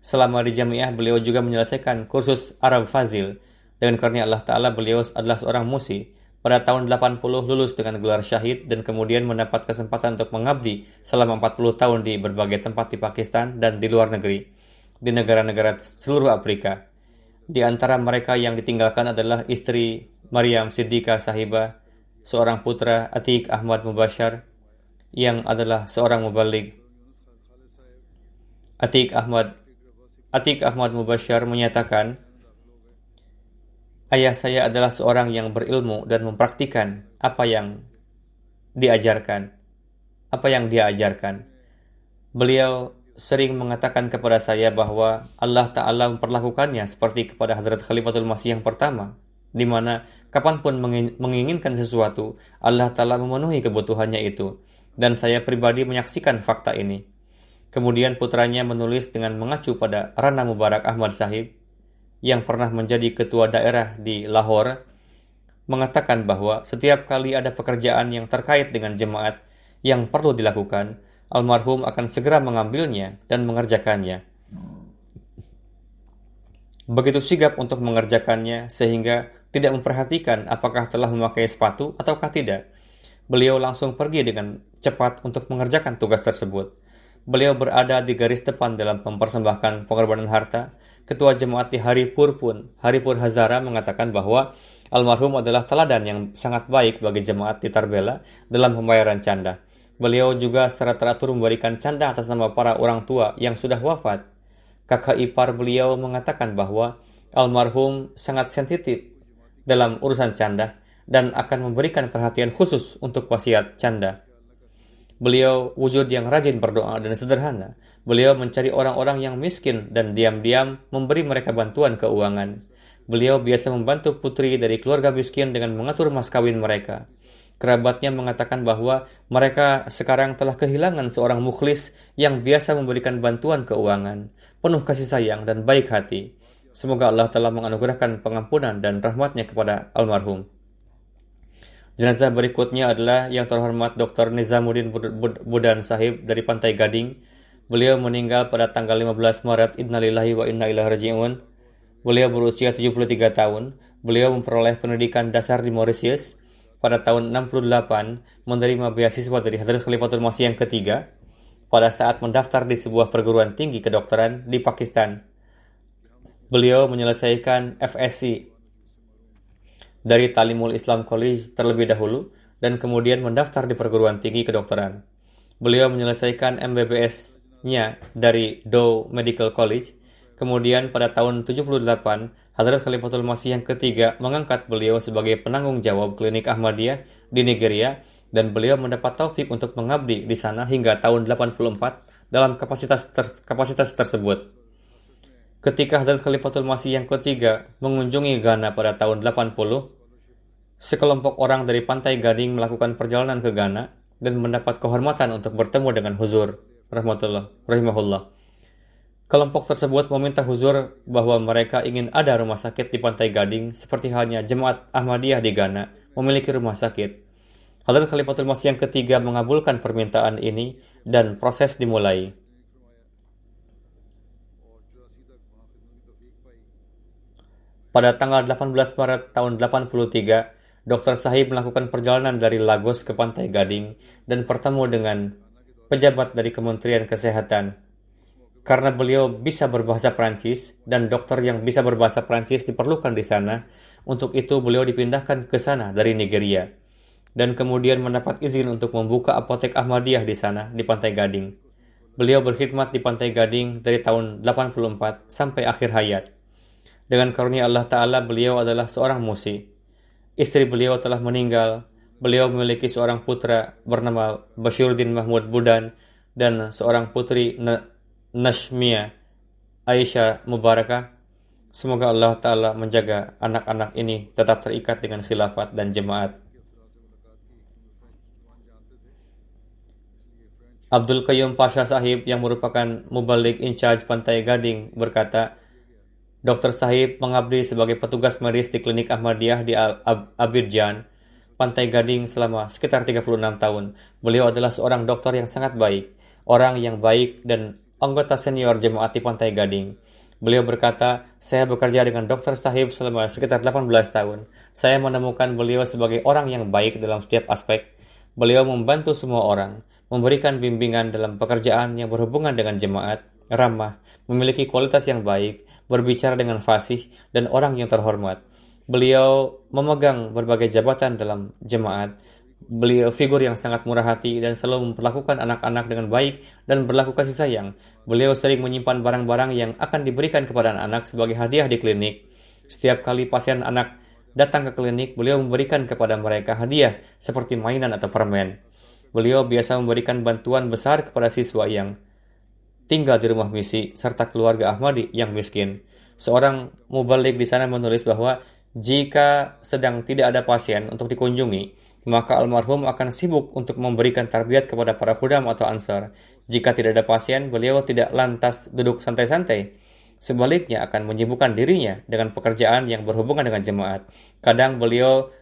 Selama di Jamiah beliau juga menyelesaikan kursus Arab Fazil dengan karunia Allah Ta'ala beliau adalah seorang musi. Pada tahun 80 lulus dengan gelar syahid dan kemudian mendapat kesempatan untuk mengabdi selama 40 tahun di berbagai tempat di Pakistan dan di luar negeri, di negara-negara seluruh Afrika. Di antara mereka yang ditinggalkan adalah istri Maryam Siddiqah Sahibah, seorang putra Atik Ahmad Mubashar yang adalah seorang mubalik. Atik Ahmad Atik Ahmad Mubashar menyatakan Ayah saya adalah seorang yang berilmu dan mempraktikkan apa yang diajarkan, apa yang dia ajarkan. Beliau sering mengatakan kepada saya bahwa Allah Ta'ala memperlakukannya seperti kepada Hadrat Khalifatul Masih yang pertama, di mana kapan pun menginginkan sesuatu, Allah Ta'ala memenuhi kebutuhannya itu. Dan saya pribadi menyaksikan fakta ini. Kemudian putranya menulis dengan mengacu pada Rana Mubarak Ahmad Sahib, yang pernah menjadi ketua daerah di Lahore mengatakan bahwa setiap kali ada pekerjaan yang terkait dengan jemaat yang perlu dilakukan, almarhum akan segera mengambilnya dan mengerjakannya. Begitu sigap untuk mengerjakannya sehingga tidak memperhatikan apakah telah memakai sepatu ataukah tidak. Beliau langsung pergi dengan cepat untuk mengerjakan tugas tersebut. Beliau berada di garis depan dalam mempersembahkan pengorbanan harta. Ketua jemaat di Haripur pun, Haripur Hazara mengatakan bahwa almarhum adalah teladan yang sangat baik bagi jemaat di Tarbela dalam pembayaran canda. Beliau juga secara teratur memberikan canda atas nama para orang tua yang sudah wafat. Kakak ipar beliau mengatakan bahwa almarhum sangat sensitif dalam urusan canda dan akan memberikan perhatian khusus untuk wasiat canda. Beliau wujud yang rajin berdoa dan sederhana. Beliau mencari orang-orang yang miskin dan diam-diam memberi mereka bantuan keuangan. Beliau biasa membantu putri dari keluarga miskin dengan mengatur mas kawin mereka. Kerabatnya mengatakan bahwa mereka sekarang telah kehilangan seorang mukhlis yang biasa memberikan bantuan keuangan, penuh kasih sayang dan baik hati. Semoga Allah telah menganugerahkan pengampunan dan rahmatnya kepada almarhum. Jenazah berikutnya adalah yang terhormat Dr. Nizamuddin Budan Sahib dari Pantai Gading. Beliau meninggal pada tanggal 15 Maret Innalillahi wa inna ilaihi raji'un. Beliau berusia 73 tahun. Beliau memperoleh pendidikan dasar di Mauritius pada tahun 68 menerima beasiswa dari Hadrat Khalifatul Masih yang ketiga pada saat mendaftar di sebuah perguruan tinggi kedokteran di Pakistan. Beliau menyelesaikan FSC dari Talimul Islam College terlebih dahulu dan kemudian mendaftar di perguruan tinggi kedokteran. Beliau menyelesaikan MBBS-nya dari Dow Medical College. Kemudian pada tahun 78 Hadrat Khalifatul Masih yang ketiga mengangkat beliau sebagai penanggung jawab klinik Ahmadiyah di Nigeria dan beliau mendapat taufik untuk mengabdi di sana hingga tahun 84 dalam kapasitas ter kapasitas tersebut. Ketika Hadrat Khalifatul Masih yang ketiga mengunjungi Ghana pada tahun 80, sekelompok orang dari Pantai Gading melakukan perjalanan ke Ghana dan mendapat kehormatan untuk bertemu dengan Huzur rahmatullah rahimahullah. Kelompok tersebut meminta Huzur bahwa mereka ingin ada rumah sakit di Pantai Gading seperti halnya Jemaat Ahmadiyah di Ghana memiliki rumah sakit. Hadrat Khalifatul Masih yang ketiga mengabulkan permintaan ini dan proses dimulai. Pada tanggal 18 Maret tahun 83, Dr. Sahib melakukan perjalanan dari Lagos ke Pantai Gading dan bertemu dengan pejabat dari Kementerian Kesehatan karena beliau bisa berbahasa Prancis dan dokter yang bisa berbahasa Prancis diperlukan di sana. Untuk itu beliau dipindahkan ke sana dari Nigeria dan kemudian mendapat izin untuk membuka apotek Ahmadiyah di sana di Pantai Gading. Beliau berkhidmat di Pantai Gading dari tahun 84 sampai akhir hayat. Dengan karunia Allah Ta'ala beliau adalah seorang musi. Istri beliau telah meninggal. Beliau memiliki seorang putra bernama Bashiruddin Mahmud Budan dan seorang putri Nashmia Aisyah Mubarakah. Semoga Allah Ta'ala menjaga anak-anak ini tetap terikat dengan khilafat dan jemaat. Abdul Qayyum Pasha Sahib yang merupakan mubalik in charge Pantai Gading berkata, Dr. Sahib mengabdi sebagai petugas medis di klinik Ahmadiyah di Abidjan, Pantai Gading selama sekitar 36 tahun. Beliau adalah seorang dokter yang sangat baik, orang yang baik dan anggota senior jemaat di Pantai Gading. Beliau berkata, saya bekerja dengan Dr. Sahib selama sekitar 18 tahun. Saya menemukan beliau sebagai orang yang baik dalam setiap aspek. Beliau membantu semua orang, memberikan bimbingan dalam pekerjaan yang berhubungan dengan jemaat, ramah, memiliki kualitas yang baik, berbicara dengan fasih, dan orang yang terhormat. Beliau memegang berbagai jabatan dalam jemaat, Beliau figur yang sangat murah hati dan selalu memperlakukan anak-anak dengan baik dan berlaku kasih sayang. Beliau sering menyimpan barang-barang yang akan diberikan kepada anak-anak sebagai hadiah di klinik. Setiap kali pasien anak datang ke klinik, beliau memberikan kepada mereka hadiah seperti mainan atau permen. Beliau biasa memberikan bantuan besar kepada siswa yang tinggal di rumah misi serta keluarga Ahmadi yang miskin. Seorang mubalik di sana menulis bahwa jika sedang tidak ada pasien untuk dikunjungi, maka almarhum akan sibuk untuk memberikan tarbiyat kepada para khudam atau ansar. Jika tidak ada pasien, beliau tidak lantas duduk santai-santai. Sebaliknya akan menyibukkan dirinya dengan pekerjaan yang berhubungan dengan jemaat. Kadang beliau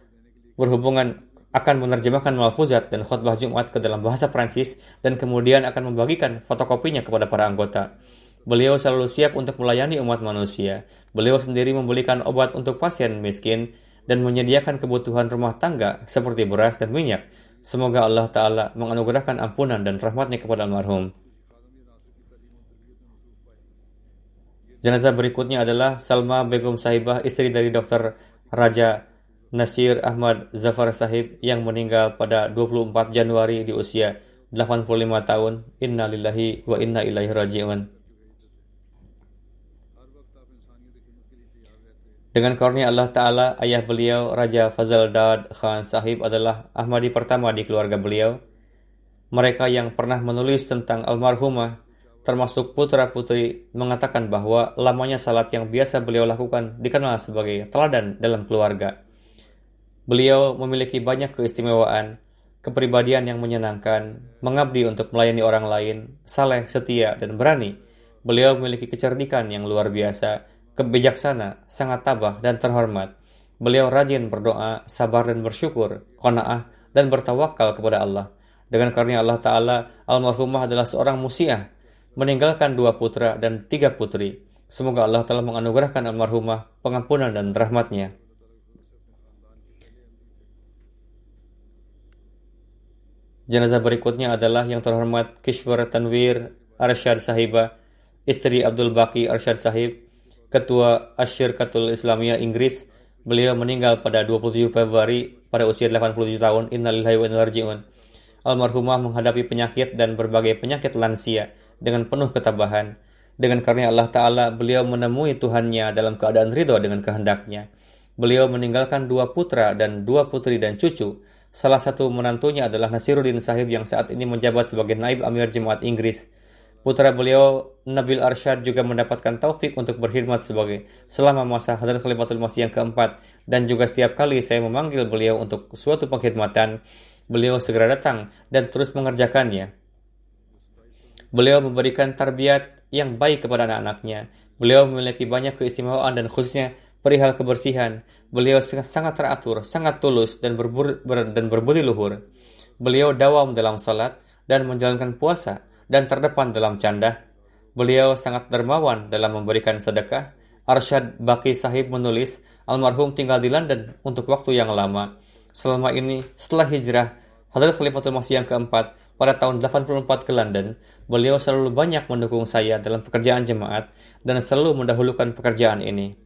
berhubungan akan menerjemahkan malfuzat dan khutbah Jumat ke dalam bahasa Prancis dan kemudian akan membagikan fotokopinya kepada para anggota. Beliau selalu siap untuk melayani umat manusia. Beliau sendiri membelikan obat untuk pasien miskin dan menyediakan kebutuhan rumah tangga seperti beras dan minyak. Semoga Allah Ta'ala menganugerahkan ampunan dan rahmatnya kepada almarhum. Jenazah berikutnya adalah Salma Begum Sahibah, istri dari Dr. Raja Nasir Ahmad Zafar Sahib yang meninggal pada 24 Januari di usia 85 tahun. Inna lillahi wa inna ilaihi raji'un. Dengan karunia Allah Ta'ala, ayah beliau, Raja Fazal Dad Khan Sahib adalah Ahmadi pertama di keluarga beliau. Mereka yang pernah menulis tentang almarhumah termasuk putra-putri, mengatakan bahwa lamanya salat yang biasa beliau lakukan dikenal sebagai teladan dalam keluarga. Beliau memiliki banyak keistimewaan, kepribadian yang menyenangkan, mengabdi untuk melayani orang lain, saleh, setia, dan berani. Beliau memiliki kecerdikan yang luar biasa, kebijaksana, sangat tabah, dan terhormat. Beliau rajin berdoa, sabar dan bersyukur, kona'ah, dan bertawakal kepada Allah. Dengan karunia Allah Ta'ala, almarhumah adalah seorang musiah, meninggalkan dua putra dan tiga putri. Semoga Allah telah menganugerahkan almarhumah pengampunan dan rahmatnya. Jenazah berikutnya adalah yang terhormat Kishwar Tanwir Arsyad Sahibah, istri Abdul Baki Arsyad Sahib, Ketua Asyirkatul Islamiyah Inggris. Beliau meninggal pada 27 Februari pada usia 87 tahun. Innalillahi wa inna Almarhumah menghadapi penyakit dan berbagai penyakit lansia dengan penuh ketabahan. Dengan karunia Allah Ta'ala, beliau menemui Tuhannya dalam keadaan ridho dengan kehendaknya. Beliau meninggalkan dua putra dan dua putri dan cucu, Salah satu menantunya adalah Nasiruddin Sahib yang saat ini menjabat sebagai Naib Amir Jemaat Inggris. Putra beliau, Nabil Arsyad juga mendapatkan taufik untuk berkhidmat sebagai selama masa Hadrat Khalifatul Masih yang keempat dan juga setiap kali saya memanggil beliau untuk suatu pengkhidmatan, beliau segera datang dan terus mengerjakannya. Beliau memberikan tarbiat yang baik kepada anak-anaknya. Beliau memiliki banyak keistimewaan dan khususnya perihal kebersihan. Beliau sangat teratur, sangat tulus, dan, berbur, ber, dan berbudi luhur. Beliau dawam dalam salat dan menjalankan puasa dan terdepan dalam canda. Beliau sangat dermawan dalam memberikan sedekah. Arsyad Baki Sahib menulis, almarhum tinggal di London untuk waktu yang lama. Selama ini, setelah hijrah, Hadrat Khalifatul Masih yang keempat pada tahun 84 ke London, beliau selalu banyak mendukung saya dalam pekerjaan jemaat dan selalu mendahulukan pekerjaan ini.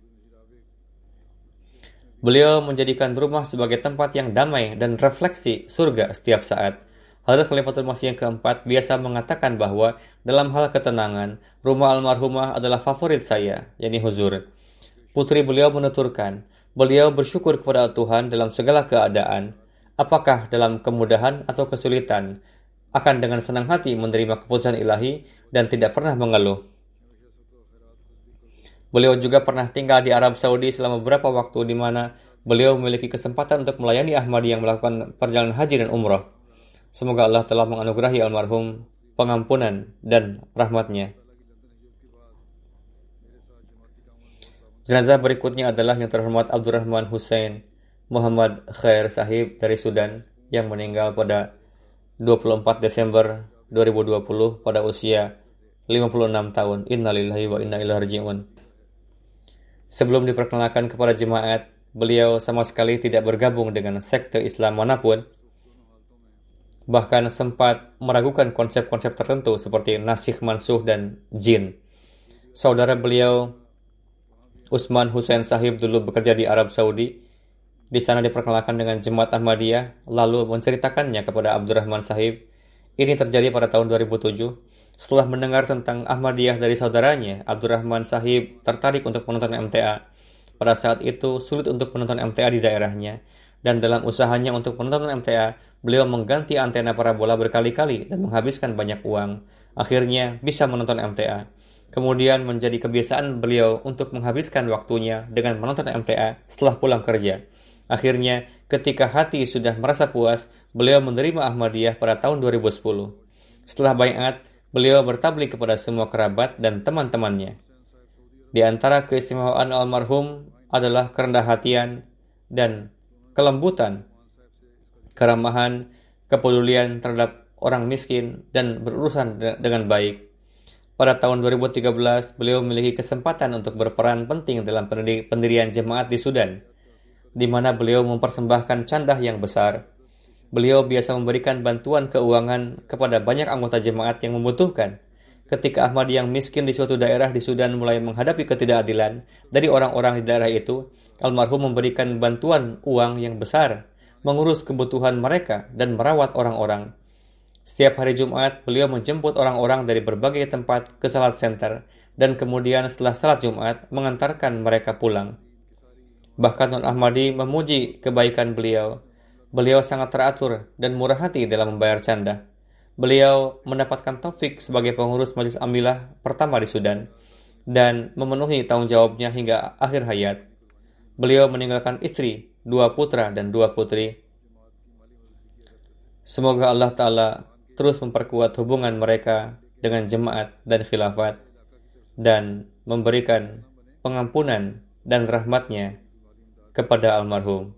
Beliau menjadikan rumah sebagai tempat yang damai dan refleksi surga setiap saat. Hadrat Khalifatul Masih yang keempat biasa mengatakan bahwa dalam hal ketenangan, rumah almarhumah adalah favorit saya, yakni huzur. Putri beliau menuturkan, beliau bersyukur kepada Tuhan dalam segala keadaan, apakah dalam kemudahan atau kesulitan, akan dengan senang hati menerima keputusan ilahi dan tidak pernah mengeluh. Beliau juga pernah tinggal di Arab Saudi selama beberapa waktu di mana beliau memiliki kesempatan untuk melayani Ahmadi yang melakukan perjalanan haji dan umrah. Semoga Allah telah menganugerahi almarhum pengampunan dan rahmatnya. Jenazah berikutnya adalah yang terhormat Abdurrahman Hussein Muhammad Khair Sahib dari Sudan yang meninggal pada 24 Desember 2020 pada usia 56 tahun. Innalillahi wa inna ilaihi raji'un. Sebelum diperkenalkan kepada jemaat, beliau sama sekali tidak bergabung dengan sekte Islam mana pun. Bahkan sempat meragukan konsep-konsep tertentu seperti nasih mansuh dan jin. Saudara beliau, Usman Hussein Sahib dulu bekerja di Arab Saudi. Di sana diperkenalkan dengan jemaat Ahmadiyah, lalu menceritakannya kepada Abdurrahman Sahib. Ini terjadi pada tahun 2007 setelah mendengar tentang Ahmadiyah dari saudaranya, Abdurrahman Sahib tertarik untuk menonton MTA. Pada saat itu, sulit untuk menonton MTA di daerahnya. Dan dalam usahanya untuk menonton MTA, beliau mengganti antena parabola berkali-kali dan menghabiskan banyak uang. Akhirnya, bisa menonton MTA. Kemudian menjadi kebiasaan beliau untuk menghabiskan waktunya dengan menonton MTA setelah pulang kerja. Akhirnya, ketika hati sudah merasa puas, beliau menerima Ahmadiyah pada tahun 2010. Setelah bayat, Beliau bertablik kepada semua kerabat dan teman-temannya. Di antara keistimewaan almarhum adalah kerendah hatian dan kelembutan, keramahan, kepedulian terhadap orang miskin, dan berurusan dengan baik. Pada tahun 2013, beliau memiliki kesempatan untuk berperan penting dalam pendirian jemaat di Sudan, di mana beliau mempersembahkan candah yang besar Beliau biasa memberikan bantuan keuangan kepada banyak anggota jemaat yang membutuhkan. Ketika Ahmad yang miskin di suatu daerah di Sudan mulai menghadapi ketidakadilan dari orang-orang di daerah itu, almarhum memberikan bantuan uang yang besar, mengurus kebutuhan mereka dan merawat orang-orang. Setiap hari Jumat, beliau menjemput orang-orang dari berbagai tempat ke salat center dan kemudian setelah salat Jumat mengantarkan mereka pulang. Bahkan Non Ahmadi memuji kebaikan beliau Beliau sangat teratur dan murah hati dalam membayar canda. Beliau mendapatkan taufik sebagai pengurus Majelis Amilah pertama di Sudan dan memenuhi tanggung jawabnya hingga akhir hayat. Beliau meninggalkan istri, dua putra dan dua putri. Semoga Allah Ta'ala terus memperkuat hubungan mereka dengan jemaat dan khilafat dan memberikan pengampunan dan rahmatnya kepada almarhum.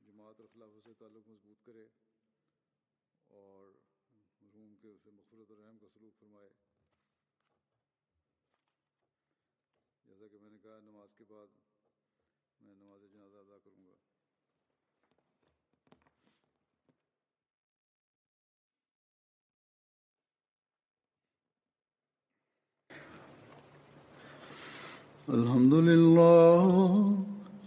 जमात और खिलाफत से ताल्लुक़ मजबूत करे और मरहूम के उसे मफरत और रहम का सलूक फरमाए जैसा कि मैंने कहा नमाज के बाद मैं नमाज जनाजा अदा करूँगा الحمد لله